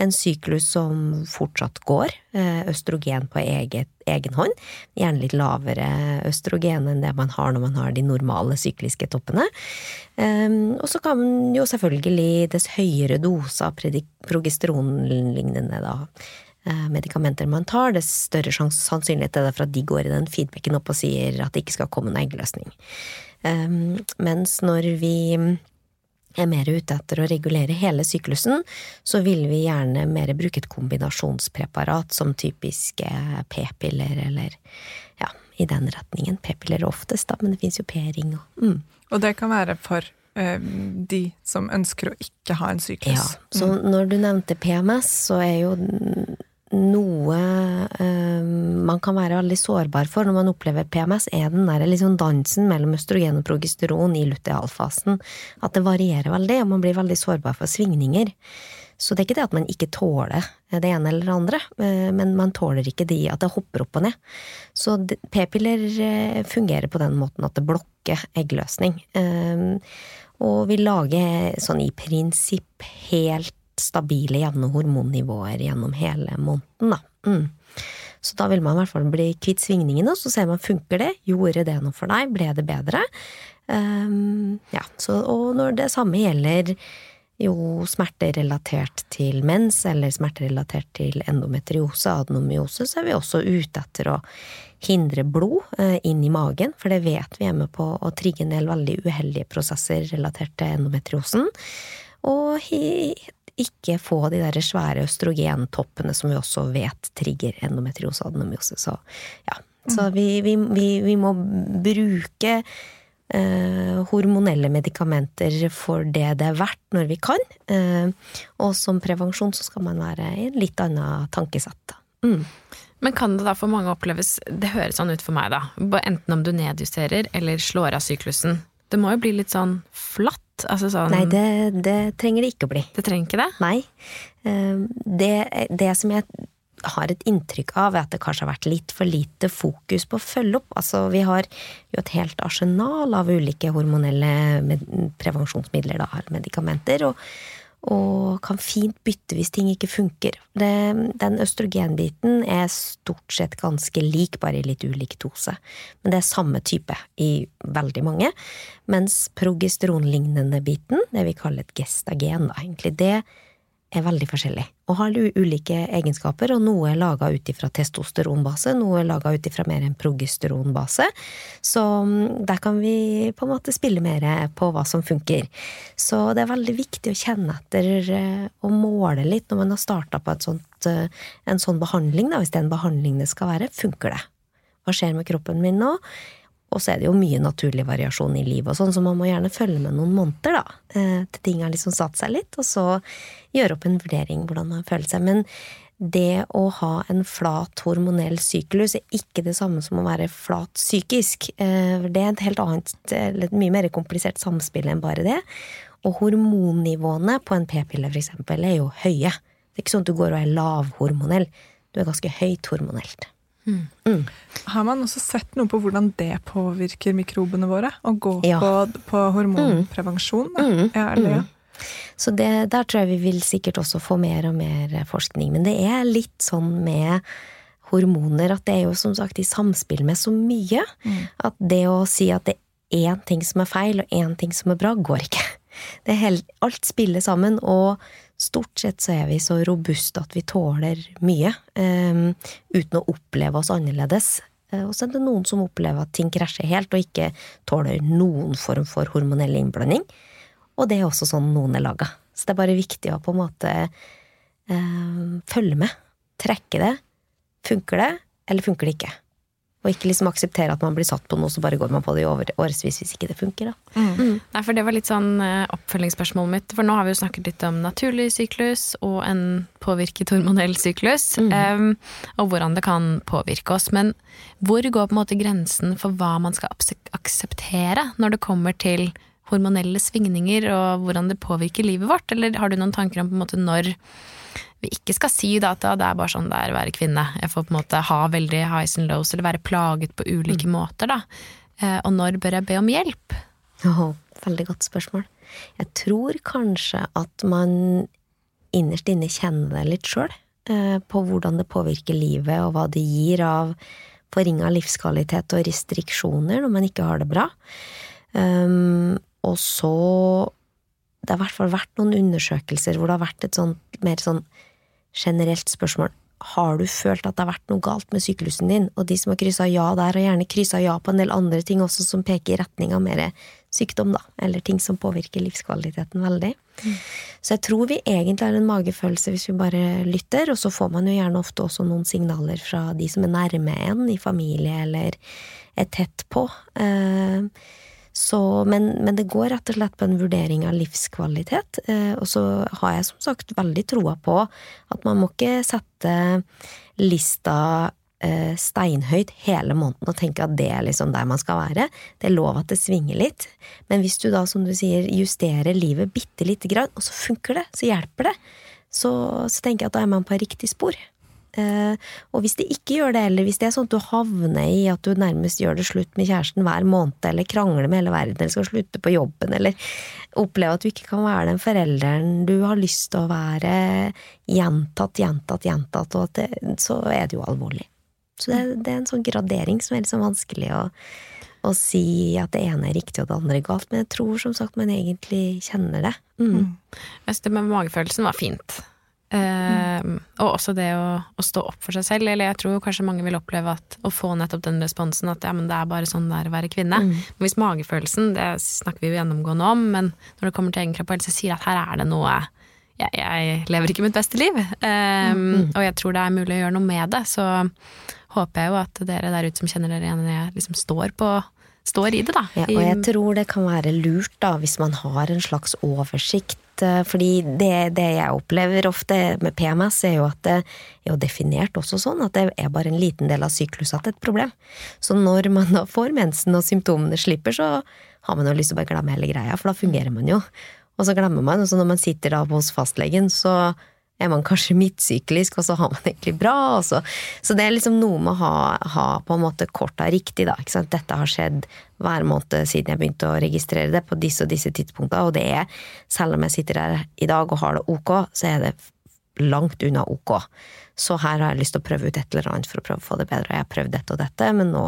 en syklus som fortsatt går, eh, østrogen på eget, egen hånd, gjerne litt lavere østrogen enn det man har når man har de normale sykliske toppene. Um, og så kan jo selvfølgelig dess høyere dose av progesteronlignende da, eh, medikamenter man tar, dess større sannsynlighet er det for at de går i den feedbacken opp og sier at det ikke skal komme noen eggløsning. Um, mens når vi er mer ute etter å regulere hele syklusen, så vil vi gjerne mer bruke et kombinasjonspreparat som typiske p-piller eller ja, i den retningen. P-piller oftest, da, men det fins jo p-ring og mm. Og det kan være for Eh, de som ønsker å ikke ha en syklus. Ja, så mm. når du nevnte PMS, så er jo noe eh, man kan være veldig sårbar for når man opplever PMS, er den der liksom dansen mellom østrogen og progesteron i lutealfasen. At det varierer veldig, og man blir veldig sårbar for svingninger. Så det er ikke det at man ikke tåler det ene eller det andre, eh, men man tåler ikke de at det hopper opp og ned. Så p-piller eh, fungerer på den måten at det blokker eggløsning. Og vi lager sånn i prinsipp helt stabile, jevne hormonnivåer gjennom hele måneden, da. Mm. Så da vil man i hvert fall bli kvitt svingningene, og så ser man funker det, gjorde det noe for deg, ble det bedre? Um, ja, så, og når det samme gjelder jo smerter relatert til mens, eller smerter relatert til endometriose, adenomyose, så er vi også ute etter å hindre blod eh, inn i magen, for det vet vi er med på å trigge en del veldig uheldige prosesser relatert til endometriosen. Og ikke få de der svære østrogentoppene som vi også vet trigger endometriose og adenomyose. Så ja, så mm. vi, vi, vi, vi må bruke eh, hormonelle medikamenter for det det er verdt når vi kan. Eh, og som prevensjon så skal man være i en litt annen tankesett. Mm. Men kan det da for mange oppleves Det høres sånn ut for meg, da. Enten om du nedjusterer eller slår av syklusen. Det må jo bli litt sånn flatt? Altså sånn Nei, det, det, trenger det ikke å bli. Det trenger ikke det? Nei. Ehm, det, det som jeg har et inntrykk av, er at det kanskje har vært litt for lite fokus på å følge opp. Altså, vi har jo et helt arsenal av ulike hormonelle prevensjonsmidler, da, medikamenter. og og kan fint bytte hvis ting ikke funker. Det, den østrogenbiten er stort sett ganske lik, bare i litt ulik dose. Men det er samme type i veldig mange. Mens progesteronlignende biten, det vi kaller et gestagen, da, egentlig, det er veldig forskjellig og har ulike egenskaper, og noe er laga ut ifra testosteronbase, noe er laga ut ifra mer en progesteronbase. Så mm, der kan vi på en måte spille mer på hva som funker. Så det er veldig viktig å kjenne etter eh, og måle litt når man har starta på sånt, eh, en sånn behandling, da, hvis det er en behandling det skal være. Funker det? Hva skjer med kroppen min nå? Og så er det jo mye naturlig variasjon i livet og sånn, så man må gjerne følge med noen måneder, da, eh, til ting har liksom satt seg litt, og så gjøre opp en vurdering hvordan man føler seg. Men det å ha en flat hormonell syklus er ikke det samme som å være flat psykisk. Eh, det er et helt annet, et mye mer komplisert samspill enn bare det. Og hormonnivåene på en p-pille, eksempel, er jo høye. Det er ikke sånn at du går og er lavhormonell. Du er ganske høyt hormonelt. Mm. Mm. Har man også sett noe på hvordan det påvirker mikrobene våre? Å gå ja. på, på, hormonprevensjon? Mm. Ja, eller, ja. Mm. Så det, der tror jeg vi vil sikkert også få mer og mer forskning. Men det er litt sånn med hormoner at det er jo som sagt i samspill med så mye. Mm. At det å si at det er én ting som er feil, og én ting som er bra, går ikke. Det er helt, alt spiller sammen, og stort sett så er vi så robuste at vi tåler mye, um, uten å oppleve oss annerledes. Uh, og så er det noen som opplever at ting krasjer helt, og ikke tåler noen form for hormonell innblanding. Og det er også sånn noen er laga. Så det er bare viktig å på en måte uh, følge med. Trekke det. Funker det, eller funker det ikke? Og ikke liksom akseptere at man blir satt på noe, så bare går man på det i årevis hvis ikke det funker. Da. Mm. Mm. Nei, for Det var litt sånn uh, oppfølgingsspørsmålet mitt. For nå har vi jo snakket litt om naturlig syklus og en påvirket hormonell syklus. Mm. Um, og hvordan det kan påvirke oss. Men hvor går på en måte grensen for hva man skal akseptere når det kommer til hormonelle svingninger og hvordan det påvirker livet vårt? Eller har du noen tanker om på en måte når vi ikke skal si da, at det er bare sånn det er å være kvinne. Jeg får på en måte ha veldig highs and lows, eller være plaget på ulike mm. måter, da. Eh, og når bør jeg be om hjelp? Oh, veldig godt spørsmål. Jeg tror kanskje at man innerst inne kjenner det litt sjøl. Eh, på hvordan det påvirker livet, og hva det gir av forringa livskvalitet og restriksjoner når man ikke har det bra. Um, og så Det har i hvert fall vært noen undersøkelser hvor det har vært et sånt mer sånn generelt spørsmål har du følt at det har vært noe galt med syklusen din, og de som har kryssa ja der, har gjerne kryssa ja på en del andre ting også som peker i retning av mer sykdom, da, eller ting som påvirker livskvaliteten veldig. Mm. Så jeg tror vi egentlig har en magefølelse hvis vi bare lytter, og så får man jo gjerne ofte også noen signaler fra de som er nærme en, i familie eller er tett på. Eh, så, men, men, det går rett og slett på en vurdering av livskvalitet. Eh, og så har jeg som sagt veldig troa på at man må ikke sette lista eh, steinhøyt hele måneden og tenke at det er liksom der man skal være. Det er lov at det svinger litt. Men hvis du da, som du sier, justerer livet bitte lite grann, og så funker det, så hjelper det, så, så tenker jeg at da er man på riktig spor. Uh, og hvis det ikke gjør det, eller hvis det er sånn at du havner i at du nærmest gjør det slutt med kjæresten hver måned, eller krangler med hele verden, eller skal slutte på jobben, eller opplever at du ikke kan være den forelderen du har lyst til å være, gjentatt, gjentatt, gjentatt, og det, så er det jo alvorlig. Så det, det, er en sånn gradering som er litt sånn vanskelig å, å si at det ene er riktig og det andre er galt, men jeg tror som sagt man egentlig kjenner det. Mm. Mm. Jeg synes det med magefølelsen var fint. Mm. og også det å, å, stå opp for seg selv. Eller jeg tror kanskje mange vil oppleve at, å få nettopp den responsen at ja, men det er bare sånn det er å være kvinne. Mm. Men hvis magefølelsen, det snakker vi jo gjennomgående om, men når det kommer til egen kropp og helse, sier at her er det noe jeg, jeg, lever ikke mitt beste liv. Um, mm. Og jeg tror det er mulig å gjøre noe med det. Så håper jeg jo at dere der ute som kjenner dere igjen jeg liksom står på står i det, da. Ja, og jeg tror det kan være lurt, da, hvis man har en slags oversikt Eh, fordi det, det, jeg opplever ofte med PMS, er jo at det er jo definert også sånn at det er bare en liten del av sykluset at det er et problem. Så når man da får mensen og symptomene slipper, så har man jo lyst til å bare glemme hele greia, for da fungerer man jo. Og så glemmer man, og så når man sitter da hos fastlegen, så er man kanskje midtsyklisk, og så har man egentlig bra. Så. så. det er liksom noe med å ha, ha på en måte korta riktig, da. Ikke sant? Dette har skjedd hver måned siden jeg begynte å registrere det på disse og disse tidspunktene, og det er, selv om jeg sitter her i dag og har det ok, så er det langt unna ok. Så her har jeg lyst til å prøve ut et eller annet for å prøve å få det bedre. Jeg har prøvd dette og dette, men nå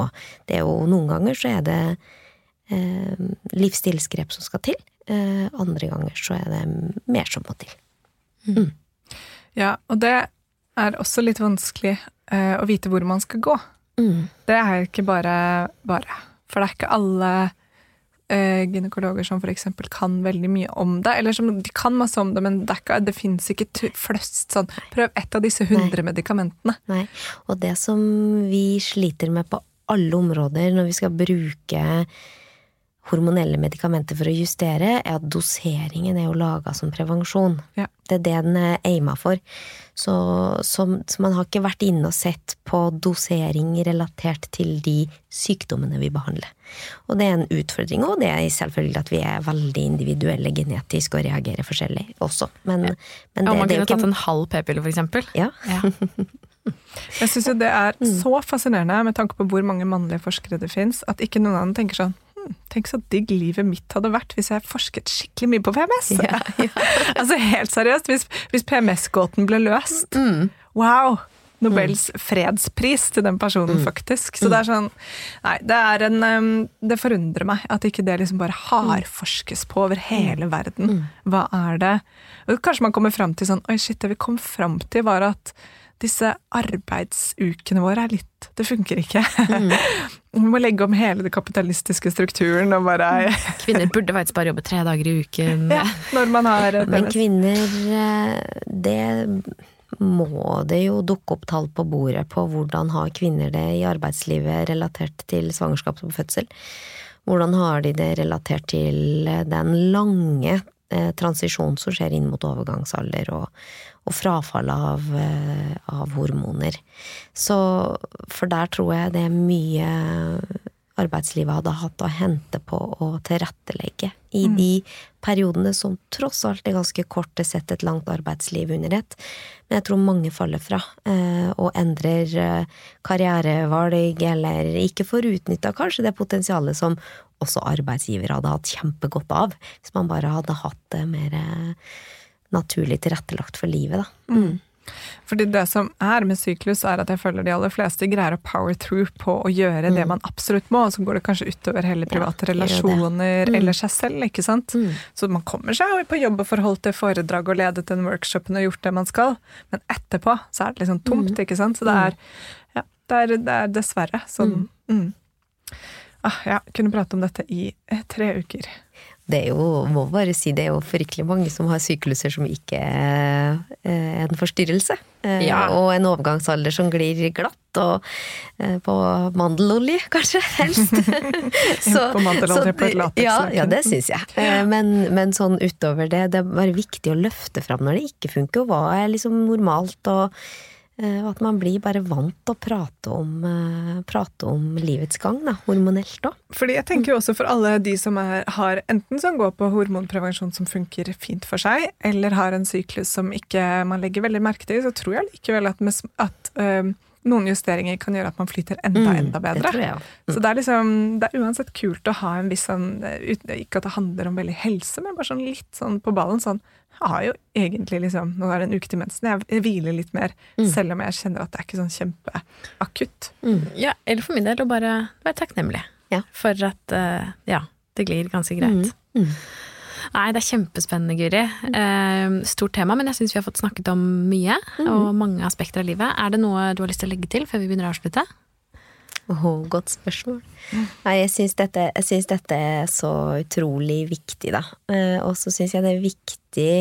det er jo noen ganger så er det eh, livsstilsgrep som skal til. Eh, andre ganger så er det mer som må til. Mm. Ja, og det er også litt vanskelig uh, å vite hvor man skal gå. Mm. Det er ikke bare bare. For det er ikke alle uh, gynekologer som f.eks. kan veldig mye om det. Eller som, de kan masse om det, men det, ikke, det fins ikke fløst sånn Prøv et av disse hundre medikamentene. Nei. Og det som vi sliter med på alle områder når vi skal bruke hormonelle medikamenter for å justere, er at doseringen er jo laga som prevensjon. Ja. Det er det den er aima for. Så, så, så, man har ikke vært inne og sett på dosering relatert til de sykdommene vi behandler. Og det er en utfordring, og det er selvfølgelig at vi er veldig individuelle genetisk og reagerer forskjellig også. Men, ja. men det, og man kunne tatt en halv p-pille, for eksempel. Ja. ja. Jeg syns jo det er så fascinerende med tanke på hvor mange mannlige forskere det fins, at ikke noen annen tenker sånn tenk så digg livet mitt hadde vært hvis jeg forsket skikkelig mye på PMS! Ja, ja. altså helt seriøst, hvis, hvis PMS-gåten ble løst. Mm. Wow! Nobels mm. fredspris til den personen, mm. faktisk. Så det er sånn Nei, det er en um, Det forundrer meg at ikke det liksom bare hardforskes på over hele verden. Mm. Hva er det Og Kanskje man kommer fram til sånn Oi, shit, det vi kom fram til, var at disse arbeidsukene våre er litt Det funker ikke. Mm. Vi må legge om hele den kapitalistiske strukturen og bare mm. Kvinner burde faktisk bare jobbe tre dager i uken. Ja, når man har Men kvinner, eh, det må det jo dukke opp tall på bordet på hvordan har kvinner det i arbeidslivet relatert til svangerskap og fødsel. Hvordan har de det relatert til den lange eh, transisjonen som skjer inn mot overgangsalder, og, og frafall av, eh, av, hormoner. Så for der tror jeg det er mye arbeidslivet hadde hatt å hente på å tilrettelegge i mm. de periodene som tross alt er ganske korte sett et langt arbeidsliv under ett. Men jeg tror mange faller fra eh, og endrer eh, karrierevalg, eller ikke får utnytta kanskje det potensialet som også arbeidsgivere hadde hatt kjempegodt av, hvis man bare hadde hatt det mer naturlig tilrettelagt for livet, da. Mm. Fordi det som er med syklus, er at jeg føler de aller fleste greier å power through på å gjøre det man absolutt må, og så går det kanskje utover hele private ja, relasjoner Mm. eller seg selv, ikke sant. Så man kommer seg på jobb og forholdt til foredrag og ledet den workshopen og gjort det man skal, men etterpå så er det liksom tomt, ikke sant. Så det er, ja, det er, det er dessverre sånn mm. Ah, ja, kunne prate om dette i eh, tre uker. Det er jo, må bare si, det er jo fryktelig mange som har sykluser som ikke er eh, en forstyrrelse. Eh, Ja. Og en overgangsalder som glir glatt, og eh, på mandelolje, kanskje, helst. På mandelolje på et latekslaken. Ja, ja, det syns jeg. Men, men sånn utover det, det er bare viktig å løfte fram når det ikke funker, og hva er liksom normalt, og og at man blir bare vant til å prate om, eh, prate om livets gang, da, hormonelt òg. Fordi jeg tenker jo også for alle de som er, har enten som går på hormonprevensjon som funker fint for seg, eller har en syklus som ikke man legger veldig merke til, så tror jeg likevel at, at øhm, noen justeringer kan gjøre at man flyter enda, enda Det bedre. jeg òg. Så det er liksom, det er uansett kult å ha en viss sånn eh, Ikke at det handler om veldig helse, men bare sånn litt sånn på ballen. Sånn Jeg har jo egentlig liksom Nå er det en uke til mensen, jeg, jeg hviler litt mer. Selv om jeg kjenner at det er ikke sånn kjempeakutt. Ja, eller for min del å bare være takknemlig Ja. for at eh, ja, det glir ganske greit. Mm. Nei, det er kjempespennende, Guri. Eh, stort tema, men jeg syns vi har fått snakket om mye, og mange aspekter av livet. Er det noe du har lyst til å legge til før vi begynner å avslutte? Oh, godt spørsmål. Nei, jeg syns dette, dette er så utrolig viktig, da. Eh, og så syns jeg det er viktig,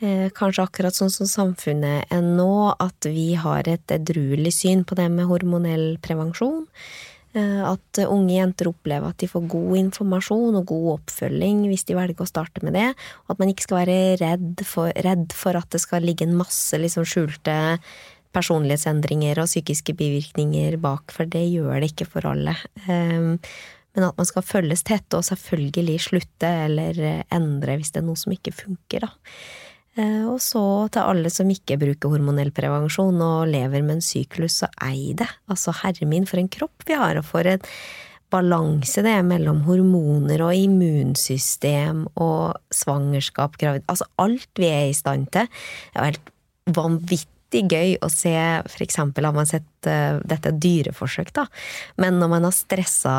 eh, kanskje akkurat sånn som samfunnet er nå, at vi har et edruelig syn på det med hormonell prevensjon. Eh, At unge jenter opplever at de får god informasjon og god oppfølging hvis de velger å starte med det. Og at man ikke skal være redd for, redd for at det skal ligge en masse liksom skjulte personlighetsendringer og psykiske bivirkninger bak, for det gjør det ikke for alle. Ehm, Men at man skal følges tett, og selvfølgelig slutte eller endre hvis det er noe som ikke funker, da. Eh, Og så til alle som ikke bruker hormonell prevensjon og lever med en syklus, så ei det. Altså, herre min, for en kropp vi har, og for en balanse det er mellom hormoner og immunsystem og svangerskap, gravid Altså alt vi er i stand til. Det er helt vanvittig gøy å se, for eksempel har man sett uh, dette dyreforsøk, da, men når man har stressa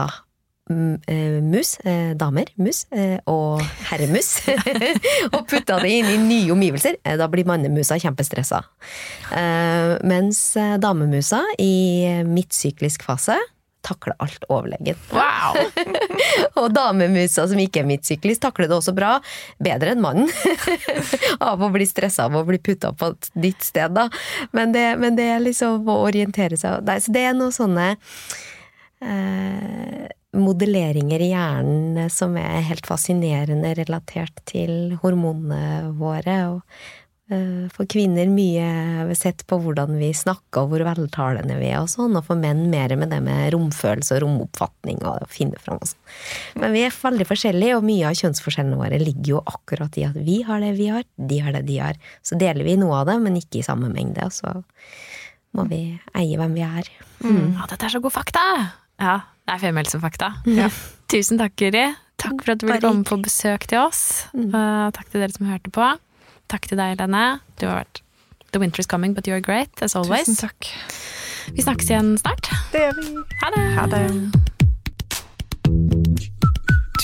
mus, eh, damer, mus, eh, og herremus, og putta det inn i nye omgivelser, eh, da blir mannemusa kjempestressa. Eh, mens eh, damemusa i midtsyklisk fase takler alt overlegent. Wow! Og damemusa som ikke er midtsyklist, takler det også bra. Bedre enn mannen. av å bli stressa av å bli putta på nytt sted, da. Men det, men det er liksom å orientere seg Nei, Så det er noen sånne eh, modelleringer i hjernen som er helt fascinerende relatert til hormonene våre. og eh, for kvinner mye sett på hvordan vi snakker og hvor veltalende vi er og sånn, og for menn mer med det med romfølelse og romoppfatning og å finne fram og sånn. Men vi er veldig forskjellige, og mye av kjønnsforskjellene våre ligger jo akkurat i at vi har det vi har, de har det de har. Så deler vi noe av det, men ikke i samme mengde, og så må vi eie hvem vi er. Ja, dette er så god fakta! Ja, det er femihelsefakta. Ja. Tusen takk, Guri. Takk for at du ville komme på besøk til oss. Uh, takk til dere som hørte på. Takk til deg, Lene. Du har vært The winter is coming, but you're great, as always. Tusen takk. Vi snakkes igjen snart. Det gjør vi. Ha det! Ha det.